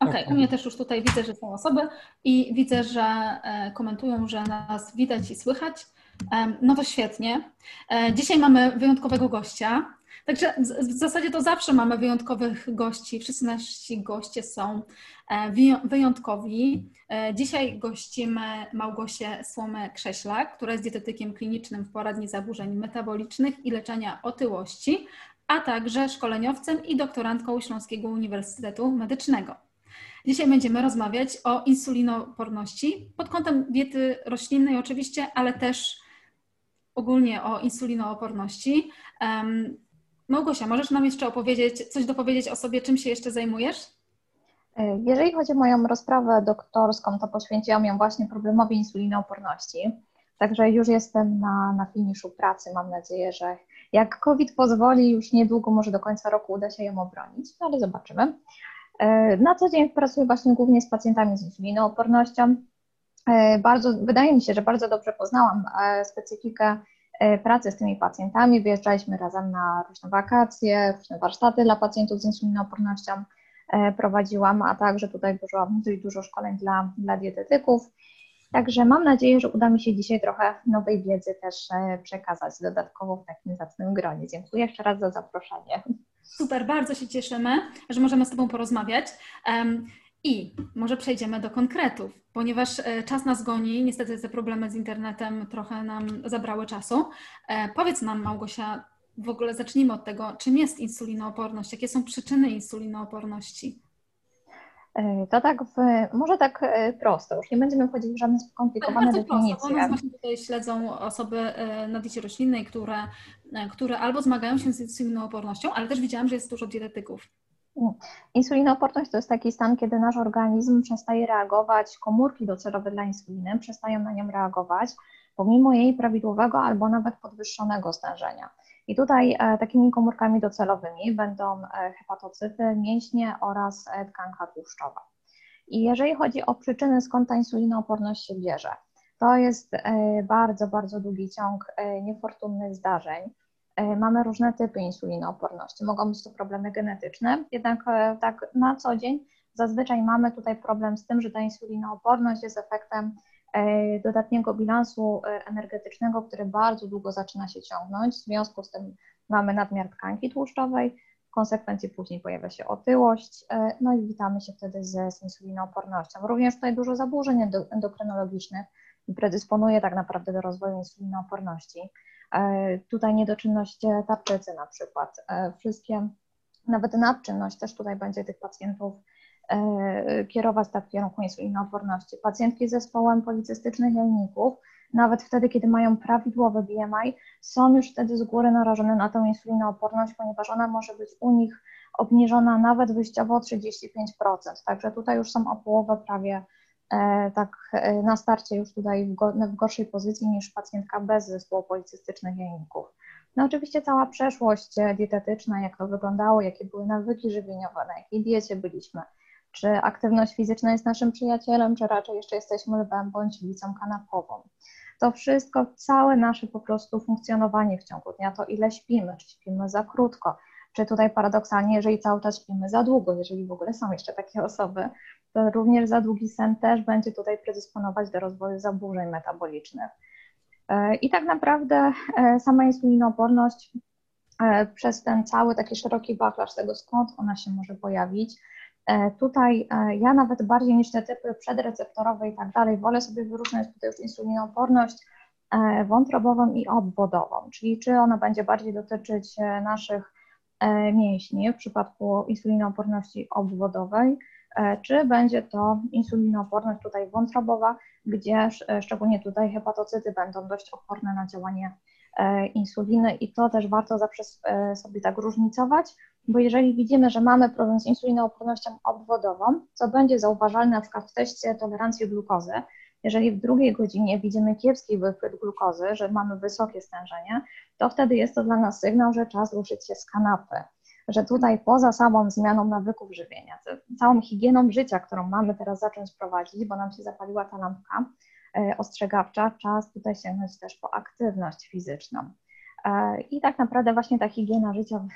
Okej, okay, u mnie też już tutaj widzę, że są osoby i widzę, że e, komentują, że nas widać i słychać. No to świetnie. E, dzisiaj mamy wyjątkowego gościa. Także w zasadzie to zawsze mamy wyjątkowych gości. Wszyscy nasi goście są e, wyjątkowi. Dzisiaj gościmy Małgosię Słomę-Krześlak, która jest dietetykiem klinicznym w poradni zaburzeń metabolicznych i leczenia otyłości, a także szkoleniowcem i doktorantką Śląskiego Uniwersytetu Medycznego. Dzisiaj będziemy rozmawiać o insulinoporności pod kątem diety roślinnej oczywiście, ale też ogólnie o insulinooporności. Um, Małgosia, możesz nam jeszcze opowiedzieć, coś dopowiedzieć o sobie, czym się jeszcze zajmujesz? E, jeżeli chodzi o moją rozprawę doktorską, to poświęciłam ją właśnie problemowi insulinooporności. Także już jestem na, na finiszu pracy. Mam nadzieję, że jak COVID pozwoli, już niedługo, może do końca roku uda się ją obronić, no ale zobaczymy. E, na co dzień pracuję właśnie głównie z pacjentami z insulinoopornością. E, bardzo, wydaje mi się, że bardzo dobrze poznałam e, specyfikę pracy z tymi pacjentami. Wyjeżdżaliśmy razem na różne wakacje, różne warsztaty dla pacjentów z insulinoopornością prowadziłam, a także tutaj dużo, dużo szkoleń dla, dla dietetyków. Także mam nadzieję, że uda mi się dzisiaj trochę nowej wiedzy też przekazać dodatkowo w takim zacnym gronie. Dziękuję jeszcze raz za zaproszenie. Super, bardzo się cieszymy, że możemy z Tobą porozmawiać. I może przejdziemy do konkretów, ponieważ e, czas nas goni. Niestety te problemy z internetem trochę nam zabrały czasu. E, powiedz nam, Małgosia, w ogóle zacznijmy od tego, czym jest insulinooporność, jakie są przyczyny insulinooporności? E, to tak, w, może tak prosto, już nie będziemy wchodzić w żadne skomplikowane tak, definicje. Prosto, nas właśnie tutaj śledzą osoby na diecie roślinnej, które E, które albo zmagają się z insulinoopornością, ale też widziałam, że jest dużo dietetyków. Insulinooporność to jest taki stan, kiedy nasz organizm przestaje reagować, komórki docelowe dla insuliny przestają na nią reagować, pomimo jej prawidłowego albo nawet podwyższonego stężenia. I tutaj e, takimi komórkami docelowymi będą e, hepatocyty, mięśnie oraz tkanka tłuszczowa. I jeżeli chodzi o przyczyny, skąd ta insulinooporność się bierze, to jest bardzo, bardzo długi ciąg niefortunnych zdarzeń, E, mamy różne typy insulinooporności. Mogą być to problemy genetyczne, jednak e, tak na co dzień zazwyczaj mamy tutaj problem z tym, że ta insulinooporność jest efektem e, dodatniego bilansu energetycznego, który bardzo długo zaczyna się ciągnąć. W związku z tym mamy nadmiar tkanki tłuszczowej, w konsekwencji później pojawia się otyłość, no i witamy się wtedy z, z insulinoopornością. Również tutaj dużo zaburzeń endokrynologicznych predysponuje tak naprawdę do rozwoju insulinooporności. E, tutaj niedoczynność tarczycy na przykład. E, wszystkie, nawet nadczynność też tutaj będzie tych pacjentów e, kierować tak w kierunku insulinooporności. Pacjentki z zespołem policystycznych jajników, nawet wtedy, kiedy mają prawidłowy BMI, są już wtedy z góry narażone na tę insulinooporność, ponieważ ona może być u nich obniżona nawet wyjściowo o 35%. Także tutaj już są o połowę prawie E, tak e, na starcie już tutaj w gorszej pozycji niż pacjentka bez zespołu policystycznych jajników. No oczywiście cała przeszłość dietetyczna, jak to wyglądało, jakie były nawyki żywieniowe, na jakiej diecie byliśmy, czy aktywność fizyczna jest naszym przyjacielem, czy raczej jeszcze jesteśmy lwem bądź licą kanapową. To wszystko, całe nasze po prostu funkcjonowanie w ciągu dnia, to ile śpimy, czy śpimy za krótko, czy tutaj paradoksalnie, jeżeli cały czas śpimy za długo, jeżeli w ogóle są jeszcze takie osoby, to również za długi sen też będzie tutaj predysponować do rozwoju zaburzeń metabolicznych. E, I tak naprawdę e, sama insulinooporność e, przez ten cały taki szeroki wachlarz tego, skąd ona się może pojawić, Tutaj ja nawet bardziej niż te typy przedreceptorowe i tak dalej, wolę sobie wyróżniać tutaj już insulinooporność wątrobową i obwodową, czyli czy ona będzie bardziej dotyczyć naszych mięśni w przypadku insulinooporności obwodowej, E, czy będzie to insulinooporność tutaj wątrobowa, gdzie e, szczególnie tutaj hepatocyty będą dość oporne na działanie e, insuliny i to też warto zawsze sobie tak różnicować, bo jeżeli widzimy, że mamy problem z insulinoopornością obwodową, co będzie zauważalne na przykład w teście tolerancji glukozy, jeżeli w drugiej godzinie widzimy kiepski wychwyt glukozy, że mamy wysokie stężenie, to wtedy jest to dla nas sygnał, że czas ruszyć się z kanapy że tutaj poza samą zmianą nawyków żywienia, całą higieną życia, którą mamy teraz zacząć prowadzić, bo nam się zapaliła ta lampka e, ostrzegawcza, czas tutaj sięgnąć też po aktywność fizyczną. E, I tak naprawdę właśnie ta higiena życia,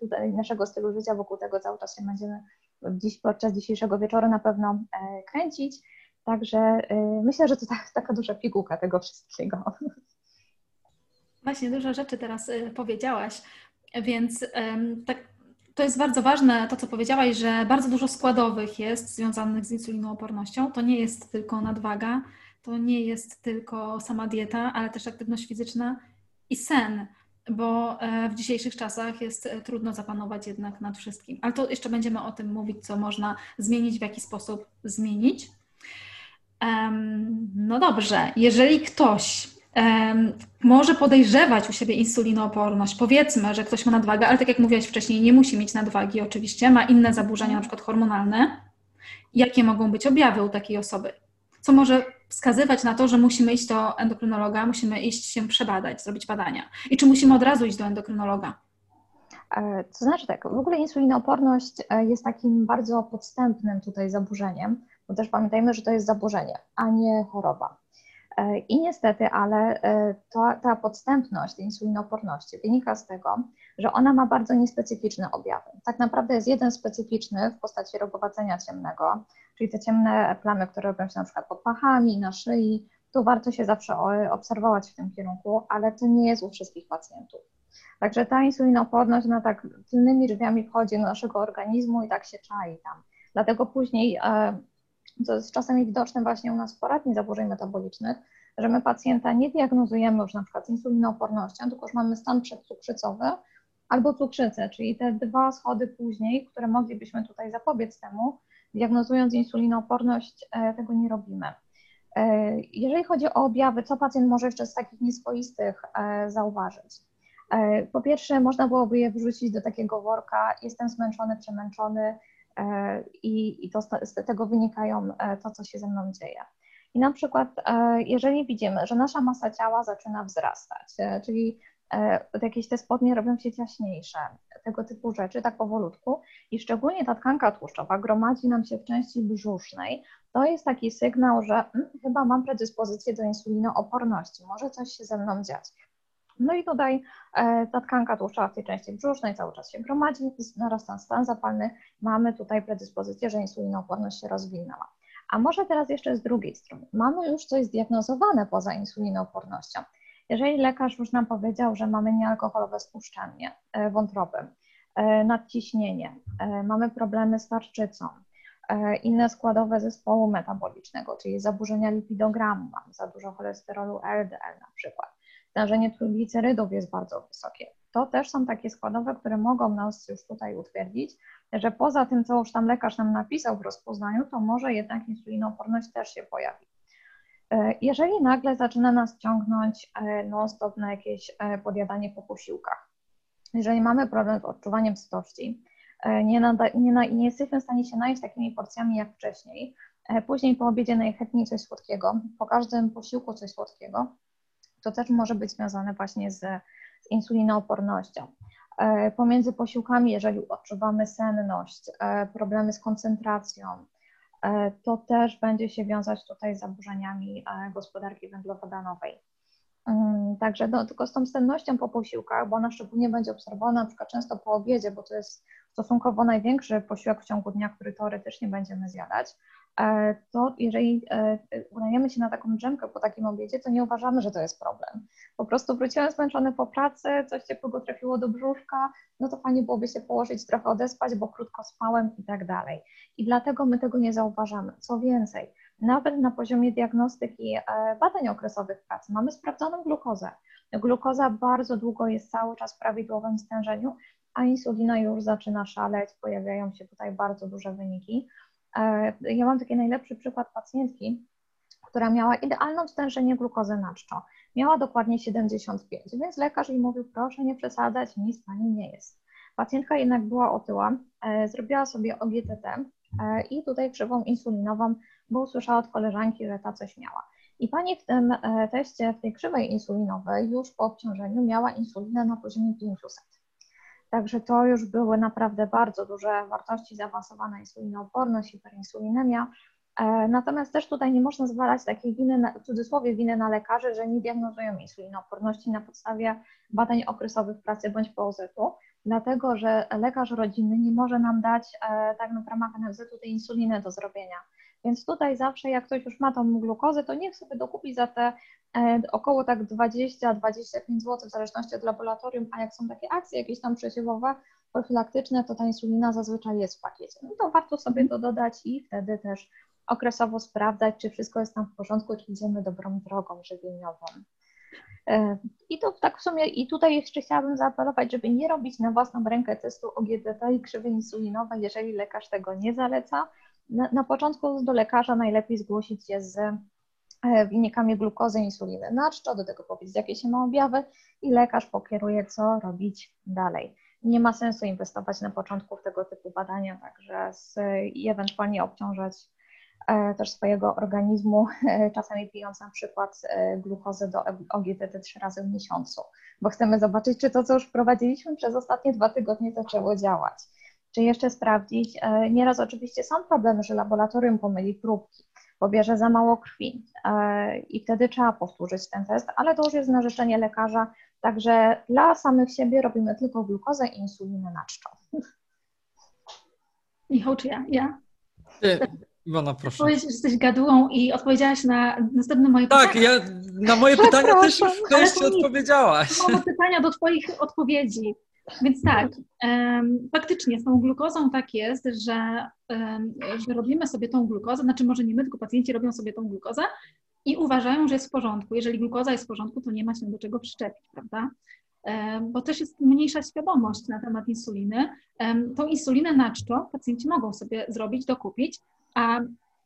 tutaj naszego stylu życia, wokół tego cały czas się będziemy dziś podczas dzisiejszego wieczoru na pewno kręcić. Także myślę, że to tak, taka duża pigułka tego wszystkiego. Właśnie, dużo rzeczy teraz powiedziałaś, więc tak to jest bardzo ważne, to co powiedziałaś, że bardzo dużo składowych jest związanych z insulinoopornością. To nie jest tylko nadwaga, to nie jest tylko sama dieta, ale też aktywność fizyczna i sen, bo e, w dzisiejszych czasach jest e, trudno zapanować jednak nad wszystkim. Ale to jeszcze będziemy o tym mówić, co można zmienić, w jaki sposób zmienić. No dobrze, jeżeli ktoś może podejrzewać u siebie insulinooporność. Powiedzmy, że ktoś ma nadwagę, ale tak jak mówiłaś wcześniej, nie musi mieć nadwagi oczywiście, ma inne zaburzenia, na przykład hormonalne. Jakie mogą być objawy u takiej osoby? Co może wskazywać na to, że musimy iść do endokrynologa, musimy iść się przebadać, zrobić badania? I czy musimy od razu iść do endokrynologa? E, to znaczy tak, w ogóle insulinooporność e, jest takim bardzo podstępnym tutaj zaburzeniem, bo też pamiętajmy, że to jest zaburzenie, a nie choroba. E, I niestety, ale to, ta podstępność tej insulinooporności wynika z tego, że ona ma bardzo niespecyficzne objawy. Tak naprawdę jest jeden specyficzny w postaci rogowacenia ciemnego, czyli te ciemne plamy, które robią się na przykład pod pachami, na szyi. Tu warto się zawsze obserwować w tym kierunku, ale to nie jest u wszystkich pacjentów. Także ta insulinooporność, ona tak tylnymi drzwiami wchodzi do naszego organizmu i tak się czai tam. Dlatego później e, co jest czasami widoczne właśnie u nas w poradni zaburzeń metabolicznych, że my pacjenta nie diagnozujemy już na przykład insulinoopornością, tylko już mamy stan przedcukrzycowy albo cukrzycę, czyli te dwa schody później, które moglibyśmy tutaj zapobiec temu, diagnozując insulinooporność, e, tego nie robimy. E, jeżeli chodzi o objawy, co pacjent może jeszcze z takich nieswoistych e, zauważyć? Po pierwsze, można byłoby je wrzucić do takiego worka, jestem zmęczony, przemęczony, i, to, z tego wynikają to, co się ze mną dzieje. I na przykład, jeżeli widzimy, że nasza masa ciała zaczyna wzrastać, czyli jakieś te spodnie robią się ciaśniejsze, tego typu rzeczy, tak powolutku, i szczególnie ta tkanka tłuszczowa gromadzi nam się w części brzusznej, to jest taki sygnał, że hmm, chyba mam predyspozycję do insulinooporności, może coś się ze mną dziać. No i tutaj e, ta tkanka tłuszczowa w tej części brzusznej cały czas się gromadzi, narasta stan zapalny, mamy tutaj predyspozycję, że insulinooporność się rozwinęła. A może teraz jeszcze z drugiej strony, mamy już coś zdiagnozowane poza insulinoopornością. Jeżeli lekarz już nam powiedział, że mamy niealkoholowe spuszczanie e, wątroby, nadciśnienie, mamy problemy z tarczycą, inne składowe zespołu metabolicznego, czyli zaburzenia lipidogramu, mamy za dużo cholesterolu LDL na przykład, stężenie triglicerydów jest bardzo wysokie. To też są takie składowe, które mogą nas już tutaj utwierdzić, że poza tym, co już tam lekarz nam napisał w rozpoznaniu, to może jednak insulinooporność też się pojawi. E, jeżeli nagle zaczyna nas ciągnąć e, non-stop na jakieś e, podjadanie po posiłkach, jeżeli mamy problem z odczuwaniem sytości, nie, nada, nie, na, nie jesteśmy w stanie się najeść takimi porcjami jak wcześniej, później po obiedzie najchętniej coś słodkiego, po każdym posiłku coś słodkiego, to też może być związane właśnie z, z insulinoopornością. E, pomiędzy posiłkami, jeżeli odczuwamy senność, e, problemy z koncentracją, e, to też będzie się wiązać tutaj z zaburzeniami gospodarki węglowodanowej. Także no, tylko z tą sennością po posiłkach, bo ona szczególnie będzie obserwowana na przykład często po obiedzie, bo to jest stosunkowo największy posiłek w ciągu dnia, który teoretycznie będziemy zjadać, E, to jeżeli e, udajemy się na taką drzemkę po takim obiedzie, to nie uważamy, że to jest problem. Po prostu wróciłem zmęczony po pracy, coś ciepłego trafiło do brzuszka, no to fajnie byłoby się położyć, trochę odespać, bo krótko spałem i tak dalej. I dlatego my tego nie zauważamy. Co więcej, nawet na poziomie diagnostyki e, badań okresowych pracy mamy sprawdzoną glukozę. Glukoza bardzo długo jest cały czas w prawidłowym stężeniu, a insulina już zaczyna szaleć, pojawiają się tutaj bardzo duże wyniki. E, ja mam taki najlepszy przykład pacjentki, która miała idealne stężenie glukozy na czczo. Miała dokładnie 75, więc lekarz jej mówił, proszę nie przesadzać, nic pani nie jest. Pacjentka jednak była otyła, e, zrobiła sobie OGTT i tutaj krzywą insulinową, bo usłyszała od koleżanki, że ta coś miała. I pani w tym teście, w tej krzywej insulinowej już po obciążeniu miała insulinę na poziomie 500. Także to już były naprawdę bardzo duże wartości, zaawansowana insulinooporność, hiperinsulinemia. E, natomiast też tutaj nie można zwalać takiej winy, w cudzysłowie winy na lekarzy, że nie diagnozują insulinooporności na podstawie badań okresowych pracy bądź POZ-u, dlatego że lekarz rodzinny nie może nam dać e, tak w ramach NFZ-u tej insuliny do zrobienia. Więc tutaj zawsze jak ktoś już ma tą glukozę, to niech sobie dokupi za te e, około tak 20-25 zł w zależności od laboratorium, a jak są takie akcje jakieś tam przesiewowe, profilaktyczne, to ta insulina zazwyczaj jest w pakiecie. No to warto sobie to dodać i wtedy też okresowo sprawdzać, czy wszystko jest tam w porządku, czy idziemy dobrą drogą żywieniową. E, I to tak w sumie, i tutaj jeszcze chciałabym zaapelować, żeby nie robić na własną rękę testu OGTT i krzywej insulinowej, jeżeli lekarz tego nie zaleca. Na, na początku do lekarza najlepiej zgłosić się z e, wynikami glukozy, insuliny na czczo, do tego powiedzieć, jakie się ma objawy i lekarz pokieruje, co robić dalej. Nie ma sensu inwestować na początku w tego typu badania, także z, i ewentualnie obciążać E, też swojego organizmu, e, czasami pijąc na przykład glukozę do OGTT trzy razy w miesiącu, bo chcemy zobaczyć, czy to, co już wprowadziliśmy przez ostatnie dwa tygodnie, zaczęło działać. Czy jeszcze sprawdzić, nieraz oczywiście są problemy, że laboratorium pomyli próbki, pobierze za mało krwi i wtedy trzeba powtórzyć ten test, ale to już jest na życzenie lekarza, także dla samych siebie robimy tylko glukozę i insulinę na czczo. Michał, czy ja? Ja? Iwona, proszę. Powiedz, że jesteś gadułą i odpowiedziałaś na następne moje tak, pytanie. Tak, ja na moje pytania też już w części odpowiedziałaś. Mam pytania do Twoich odpowiedzi. Więc tak, um, faktycznie z tą glukozą tak jest, że, um, że robimy sobie tą glukozę, znaczy może nie my, tylko pacjenci robią sobie tą glukozę i uważają, że jest w porządku. Jeżeli glukoza jest w porządku, to nie ma się do czego przyczepić, prawda? Bo też jest mniejsza świadomość na temat insuliny. Tą insulinę na czczo pacjenci mogą sobie zrobić, dokupić, a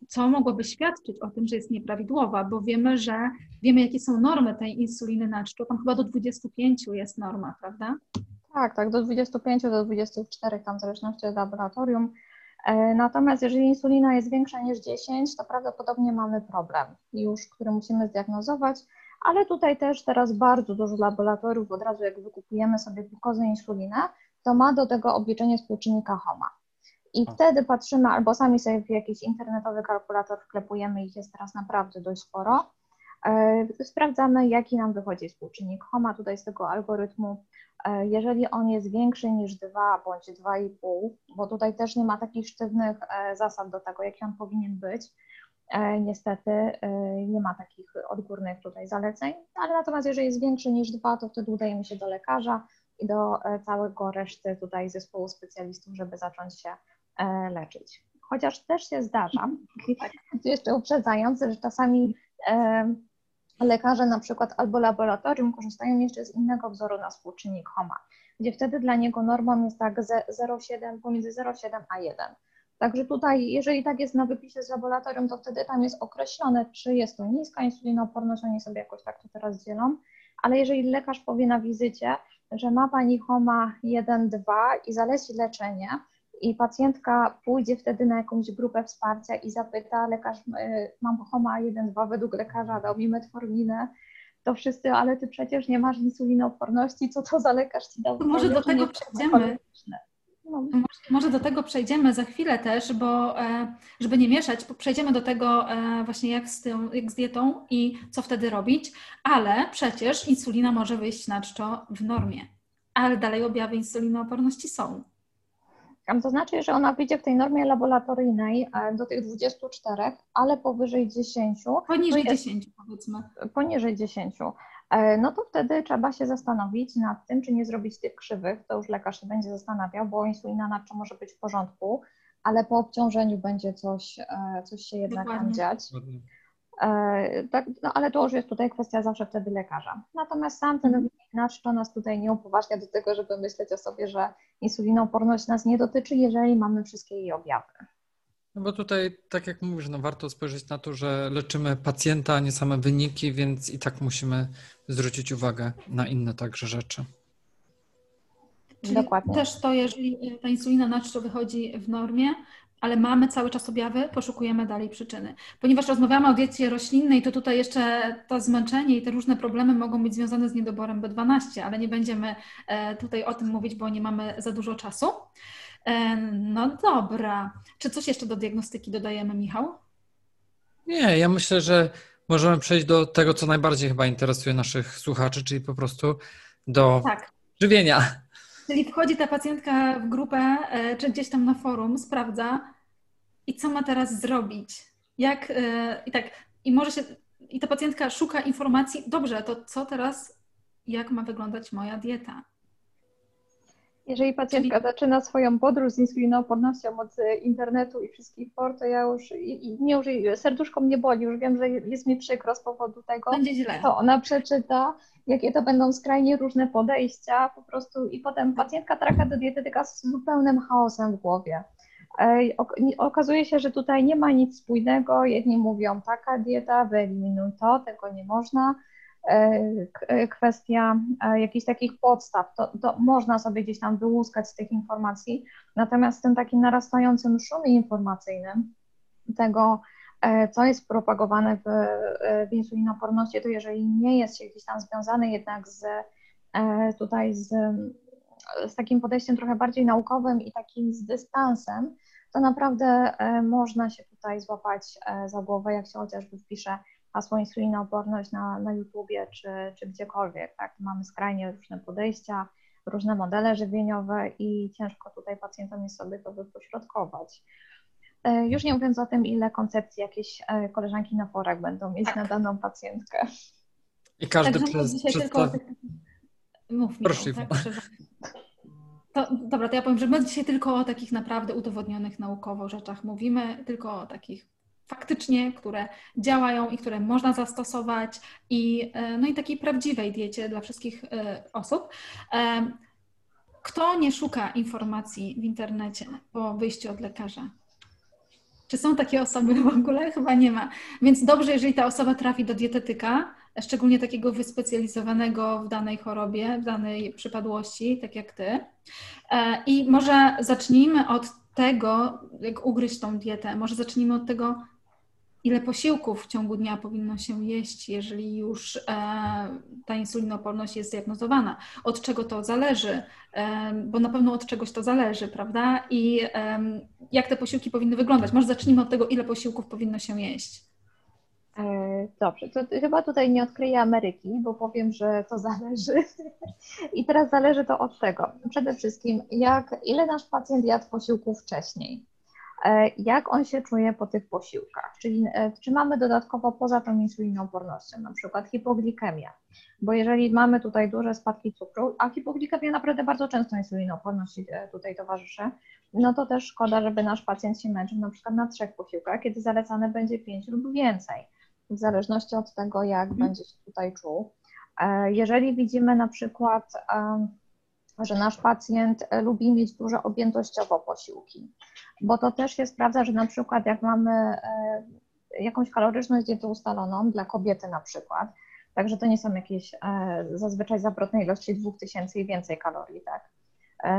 co mogłoby świadczyć o tym, że jest nieprawidłowa, bo wiemy, że wiemy, jakie są normy tej insuliny na czczo. Tam chyba do 25 jest norma, prawda? Tak, tak, do 25 do 24, tam w zależności od laboratorium. E, natomiast jeżeli insulina jest większa niż 10, to prawdopodobnie mamy problem już, który musimy zdiagnozować, ale tutaj też teraz bardzo dużo laboratoriów, od razu jak wykupujemy sobie glukozę insulinę, to ma do tego obliczenie współczynnika HOMA. I wtedy patrzymy, albo sami sobie w jakiś internetowy kalkulator wklepujemy, ich jest teraz naprawdę dość sporo. E, sprawdzamy, jaki nam wychodzi współczynnik HOMA tutaj z tego algorytmu. E, jeżeli on jest większy niż 2 bądź 2,5, bo tutaj też nie ma takich sztywnych e, zasad do tego, jaki on powinien być, niestety nie ma takich odgórnych tutaj zaleceń, ale natomiast jeżeli jest większy niż 2, to wtedy udajemy się do lekarza i do całego reszty tutaj zespołu specjalistów, żeby zacząć się E, leczyć. Chociaż też się zdarza, tak, jeszcze uprzedzając, że czasami e, lekarze na przykład albo laboratorium korzystają jeszcze z innego wzoru na współczynnik HOMA, gdzie wtedy dla niego normą jest tak 0,7 pomiędzy 0,7 a 1. Także tutaj, jeżeli tak jest na wypisie z laboratorium, to wtedy tam jest określone, czy jest to niska insulinooporność, oni sobie jakoś tak to teraz dzielą, ale jeżeli lekarz powie na wizycie, że ma Pani HOMA 1-2 i zaleci leczenie, i pacjentka pójdzie wtedy na jakąś grupę wsparcia i zapyta, lekarz, y, mam homa 1-2 według lekarza, dał mi metforminę, to wszyscy, ale ty przecież nie masz insulinooporności, co to za lekarz ci dał? może do tego przejdziemy. No. Może, może, do tego przejdziemy za chwilę też, bo e, żeby nie mieszać, przejdziemy do tego e, właśnie jak z, tym, jak z dietą i co wtedy robić, ale przecież insulina może wyjść na czczo w normie, ale dalej objawy insulinooporności są. To znaczy, że ona wyjdzie w tej normie laboratoryjnej e, do tych 24, ale powyżej 10. Poniżej 10 powiedzmy. Poniżej 10. E, no to wtedy trzeba się zastanowić nad tym, czy nie zrobić tych krzywych. To już lekarz się będzie zastanawiał, bo insulina nadczo może być w porządku, ale po obciążeniu będzie coś, e, coś się jednak Dokładnie. tam dziać. Tak, no, ale to już jest tutaj kwestia zawsze wtedy lekarza. Natomiast sam ten wynik to nas tutaj nie upoważnia do tego, żeby myśleć o sobie, że insulinooporność nas nie dotyczy, jeżeli mamy wszystkie jej objawy. No bo tutaj, tak jak mówisz, no warto spojrzeć na to, że leczymy pacjenta, a nie same wyniki, więc i tak musimy zwrócić uwagę na inne także rzeczy. Czyli Dokładnie. Też to, jeżeli ta insulina na czczo wychodzi w normie, ale mamy cały czas objawy, poszukujemy dalej przyczyny. Ponieważ rozmawiamy o diecie roślinnej, to tutaj jeszcze to zmęczenie i te różne problemy mogą być związane z niedoborem B12, ale nie będziemy e, tutaj o tym mówić, bo nie mamy za dużo czasu. E, no dobra. Czy coś jeszcze do diagnostyki dodajemy, Michał? Nie, ja myślę, że możemy przejść do tego, co najbardziej chyba interesuje naszych słuchaczy, czyli po prostu do tak. żywienia. Czyli wchodzi ta pacjentka w grupę, e, czy gdzieś tam na forum, sprawdza i co ma teraz zrobić. Jak, e, i tak, i może się, i ta pacjentka szuka informacji, dobrze, to co teraz, jak ma wyglądać moja dieta? Jeżeli pacjentka Czyli... zaczyna swoją podróż z insulinoopornością od internetu i wszystkich por, to ja już, i, nie już serduszko mnie boli, już wiem, że jest mi przykro z powodu tego. Będzie źle. To ona przeczyta, jakie to będą skrajnie różne podejścia, po prostu i potem pacjentka trafia do dietetyka z zupełnym chaosem w głowie. Okazuje się, że tutaj nie ma nic spójnego. Jedni mówią, taka dieta, wyeliminuj to, tego nie można kwestia jakichś takich podstaw, to, to, można sobie gdzieś tam wyłuskać z tych informacji, natomiast w tym takim narastającym szumie informacyjnym tego, co jest propagowane w, w insulinoporności, to jeżeli nie jest się gdzieś tam związany jednak z tutaj z, z takim podejściem trochę bardziej naukowym i takim z dystansem, to naprawdę można się tutaj złapać za głowę, jak się chociażby wpisze hasło insulinooporność na, na YouTubie czy, czy gdziekolwiek, tak? Mamy skrajnie różne podejścia, różne modele żywieniowe i ciężko tutaj pacjentom jest sobie to wypośrodkować. E, już nie mówiąc o tym, ile koncepcji jakieś e, koleżanki na forach będą mieć tak. na daną pacjentkę. I każdy tak, przez, przedstawi... Tylko... Mów mi, Proszę. Tak, to, dobra, to ja powiem, że my dzisiaj tylko o takich naprawdę udowodnionych naukowo rzeczach mówimy, tylko o takich faktycznie, które działają i które można zastosować i, e, no i takiej prawdziwej diecie dla wszystkich osób. Kto nie szuka informacji w internecie po wyjściu od lekarza? Czy są takie osoby w ogóle? Chyba nie ma. Więc dobrze, jeżeli ta osoba trafi do dietetyka, szczególnie takiego wyspecjalizowanego w danej chorobie, w danej przypadłości, tak jak ty. I może zacznijmy od tego, jak ugryźć tą dietę. Może zacznijmy od tego, ile posiłków w ciągu dnia powinno się jeść, jeżeli już e, ta insulinooporność jest zdiagnozowana, od czego to zależy, e, bo na pewno od czegoś to zależy, prawda? I e, jak te posiłki powinny wyglądać. Może zacznijmy od tego, ile posiłków powinno się jeść. E, dobrze, to chyba tutaj nie odkryję Ameryki, bo powiem, że to zależy. I teraz zależy to od tego. Przede wszystkim, jak, ile nasz pacjent jadł posiłków wcześniej. E, jak on się czuje po tych posiłkach, czyli e, czy mamy dodatkowo poza tą insulinoopornością, na przykład hipoglikemię, bo jeżeli mamy tutaj duże spadki cukru, a hipoglikemia naprawdę bardzo często insulinooporności e, tutaj towarzyszy, no to też szkoda, żeby nasz pacjent się męczył na przykład na trzech posiłkach, kiedy zalecane będzie pięć lub więcej, w zależności od tego, jak mhm. będzie się tutaj czuł. Jeżeli widzimy na przykład że nasz pacjent e, lubi mieć duże objętościowo posiłki, bo to też się sprawdza, że na przykład jak mamy e, jakąś kaloryczność diety ustaloną dla kobiety na przykład, także to nie są jakieś e, zazwyczaj zawrotne ilości 2000 i więcej kalorii, tak,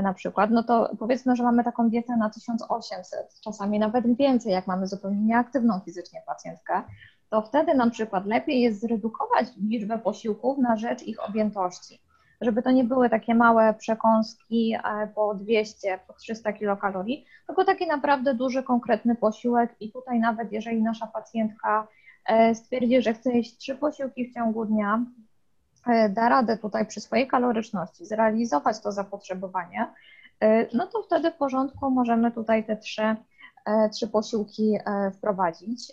na przykład, no to powiedzmy, że mamy taką dietę na 1800, czasami nawet więcej, jak mamy zupełnie nieaktywną fizycznie pacjentkę, to wtedy na przykład lepiej jest zredukować liczbę posiłków na rzecz ich objętości żeby to nie były takie małe przekąski e, po 200, po 300 kilokalorii, tylko taki naprawdę duży, konkretny posiłek i tutaj nawet jeżeli nasza pacjentka e, stwierdzi, że chce jeść trzy posiłki w ciągu dnia, e, da radę tutaj przy swojej kaloryczności zrealizować to zapotrzebowanie, no to wtedy w porządku możemy tutaj te trzy, trzy posiłki wprowadzić.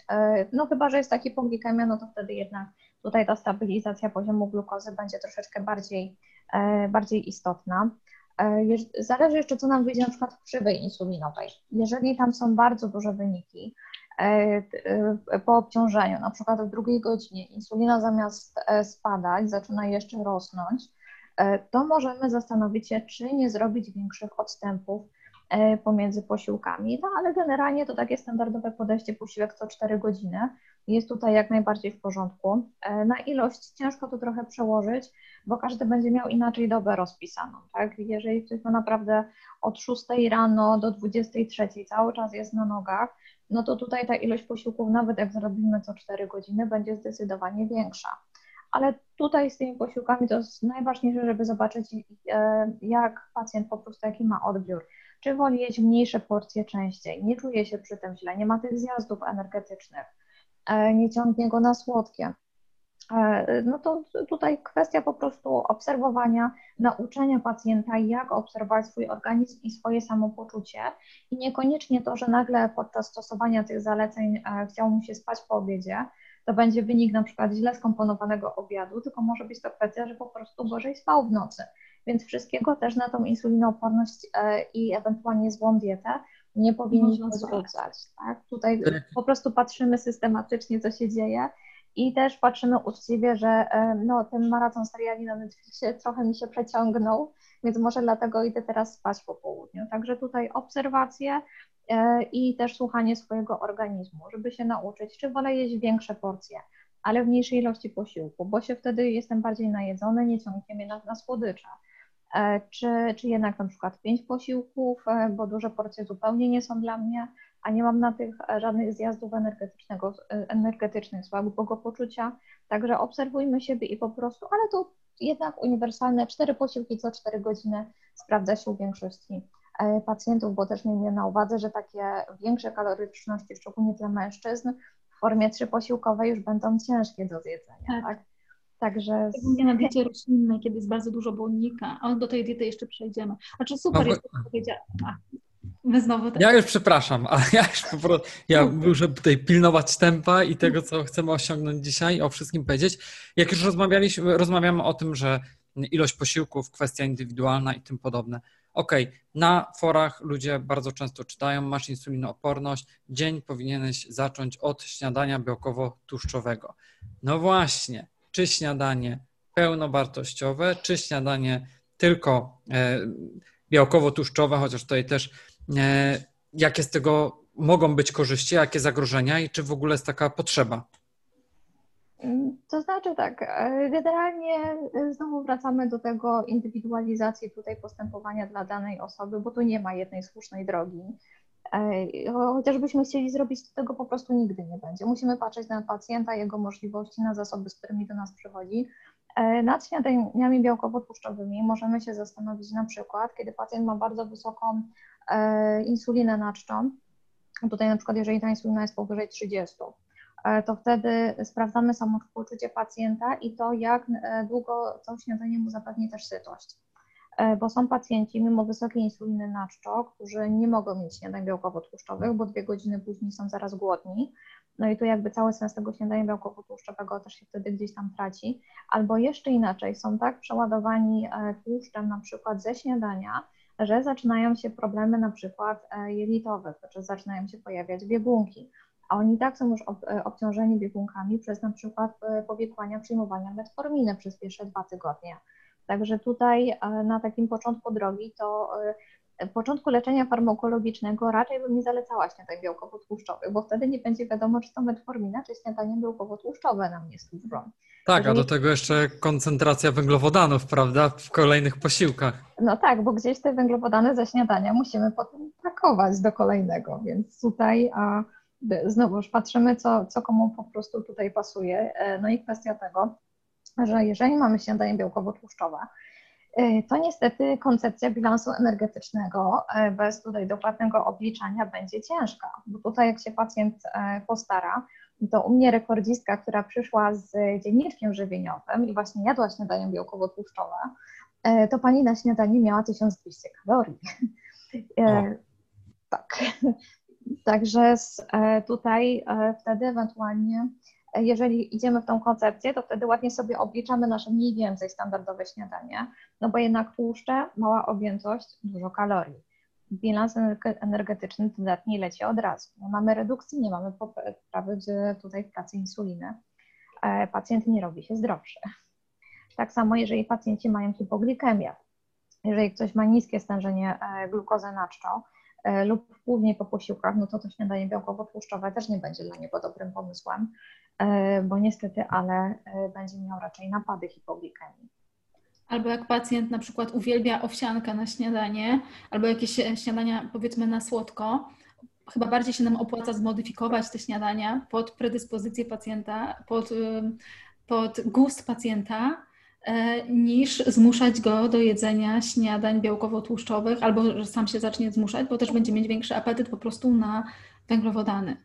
No chyba, że jest taki poglikemia, no to wtedy jednak tutaj ta stabilizacja poziomu glukozy będzie troszeczkę bardziej bardziej istotna. E, zależy jeszcze, co nam wyjdzie na przykład w krzywej insulinowej. Jeżeli tam są bardzo duże wyniki e, po obciążeniu, na przykład w drugiej godzinie insulina zamiast spadać, zaczyna jeszcze rosnąć, to możemy zastanowić się, czy nie zrobić większych odstępów pomiędzy posiłkami. No ale generalnie to takie standardowe podejście posiłek co 4 godziny jest tutaj jak najbardziej w porządku. Na ilość ciężko to trochę przełożyć, bo każdy będzie miał inaczej dobę rozpisaną, tak? Jeżeli ktoś ma naprawdę od 6 rano do 23 cały czas jest na nogach, no to tutaj ta ilość posiłków, nawet jak zrobimy co 4 godziny, będzie zdecydowanie większa. Ale tutaj z tymi posiłkami to jest najważniejsze, żeby zobaczyć, e, jak pacjent po prostu jaki ma odbiór. Czy woli jeść mniejsze porcje częściej, nie czuje się przy tym źle, nie ma tych zjazdów energetycznych, e, nie ciągnie go na słodkie E, no to tutaj kwestia po prostu obserwowania, nauczenia pacjenta, jak obserwować swój organizm i swoje samopoczucie. I niekoniecznie to, że nagle podczas stosowania tych zaleceń e, chciało mu się spać po obiedzie, to będzie wynik na przykład źle skomponowanego obiadu, tylko może być to kwestia, że po prostu gorzej spał w nocy. Więc wszystkiego też na tą insulinooporność e, i ewentualnie złą dietę nie powinniśmy zwracać. Tak? Tutaj tak. po prostu patrzymy systematycznie, co się dzieje i też patrzymy uczciwie, że e, no, ten maraton seriali na Netflixie trochę mi się przeciągnął, więc może dlatego idę teraz spać po południu. Także tutaj obserwacje e, i też słuchanie swojego organizmu, żeby się nauczyć, czy wolę jeść większe porcje, ale w mniejszej ilości posiłku, bo się wtedy jestem bardziej najedzony, nie ciągnie mnie na, na słodycze. E, czy, czy jednak na przykład pięć posiłków, bo duże porcje zupełnie nie są dla mnie, a nie mam na tych e, żadnych zjazdów energetycznego, e, energetycznych, słabego poczucia. Także obserwujmy siebie i po prostu, ale to jednak uniwersalne, cztery posiłki co cztery godziny sprawdza się u większości e, pacjentów, bo też miejmy na uwadze, że takie większe kaloryczności, szczególnie dla mężczyzn, w formie trzyposiłkowej już będą ciężkie do zjedzenia. Tak. tak? Także. Z... na diecie roślinnej, kiedy jest bardzo dużo błonnika, a do tej diety jeszcze przejdziemy. Znaczy super no, jest, to powiedziała. My znowu tak. Ja już przepraszam, ale ja już po prostu, ja muszę tutaj pilnować tempa i tego, co chcemy osiągnąć dzisiaj, o wszystkim powiedzieć. Jak już rozmawialiśmy, rozmawiamy o tym, że ilość posiłków, kwestia indywidualna i tym podobne. Okej, okay. na forach ludzie bardzo często czytają, masz insulinooporność, dzień powinieneś zacząć od śniadania białkowo-tłuszczowego. No właśnie, czy śniadanie pełnowartościowe, czy śniadanie tylko e, białkowo-tłuszczowe, chociaż tutaj też E, jakie z tego mogą być korzyści, jakie zagrożenia i czy w ogóle jest taka potrzeba? To znaczy tak, e, generalnie znowu wracamy do tego indywidualizacji tutaj postępowania dla danej osoby, bo tu nie ma jednej słusznej drogi. Chociażbyśmy chcieli zrobić, to tego po prostu nigdy nie będzie. Musimy patrzeć na pacjenta, jego możliwości, na zasoby, z którymi do nas przychodzi. Nad śniadaniami białkowo-tłuszczowymi możemy się zastanowić na przykład, kiedy pacjent ma bardzo wysoką E, insulinę naczczą, tutaj na przykład jeżeli ta insulina jest powyżej 30, e, to wtedy sprawdzamy samopoczucie pacjenta i to, jak e, długo to śniadanie mu zapewni też sytość. Bo są pacjenci mimo wysokiej insuliny naczczo, którzy nie mogą mieć śniadań białkowo-tłuszczowych, bo dwie godziny później są zaraz głodni. No i tu jakby cały sens tego śniadania białkowo-tłuszczowego też się wtedy gdzieś tam traci. Albo jeszcze inaczej, są tak przeładowani tłuszczem na przykład ze śniadania, że zaczynają się problemy na przykład e, jelitowe, to znaczy zaczynają się pojawiać biegunki, a oni tak są już e, obciążeni biegunkami przez na przykład e, powikłania przyjmowania metforminy przez pierwsze dwa tygodnie. Także tutaj na takim początku drogi to w początku leczenia farmakologicznego raczej bym nie zalecała śniadań białkowo-tłuszczowych, bo wtedy nie będzie wiadomo, czy to metformina, czy śniadanie białkowo-tłuszczowe nam nie służą. Tak, Jeżeli... a do tego jeszcze koncentracja węglowodanów, prawda, w kolejnych posiłkach. No tak, bo gdzieś te węglowodany ze śniadania musimy potem pakować do kolejnego, więc tutaj a, znowu już patrzymy, co, co komu po prostu tutaj pasuje. E, no i kwestia tego, że jeżeli mamy śniadanie białkowo-tłuszczowe, e, to niestety koncepcja bilansu energetycznego e, bez tutaj dokładnego obliczania będzie ciężka, bo tutaj jak się pacjent postara, to u mnie rekordzistka, która przyszła z dzienniczkiem żywieniowym i właśnie jadła śniadanie białkowo-tłuszczowe, to pani na śniadanie miała 1200 kalorii. E, tak. Także e, tutaj wtedy ewentualnie, jeżeli idziemy w tą koncepcję, to wtedy ładnie sobie obliczamy nasze mniej więcej standardowe śniadanie, no bo jednak tłuszcze, mała objętość, dużo kalorii bilans energetyczny dodatni leci od razu. Nie mamy redukcji, nie mamy poprawy tutaj w pracy insuliny. E, pacjent nie robi się zdrowszy. Tak samo, jeżeli pacjenci mają hipoglikemię, jeżeli ktoś ma niskie stężenie e, glukozy naczczą e, lub później po posiłkach, no to to śniadanie białkowo-tłuszczowe też nie będzie dla niego dobrym pomysłem, bo niestety, ale będzie miał raczej napady hipoglikemii. Albo jak pacjent na przykład uwielbia owsiankę na śniadanie, albo jakieś śniadania powiedzmy na słodko, chyba bardziej się nam opłaca zmodyfikować te śniadania pod predyspozycję pacjenta, pod, pod gust pacjenta, e, niż zmuszać go do jedzenia śniadań białkowo-tłuszczowych, albo że sam się zacznie zmuszać, bo też będzie mieć większy apetyt po prostu na węglowodany.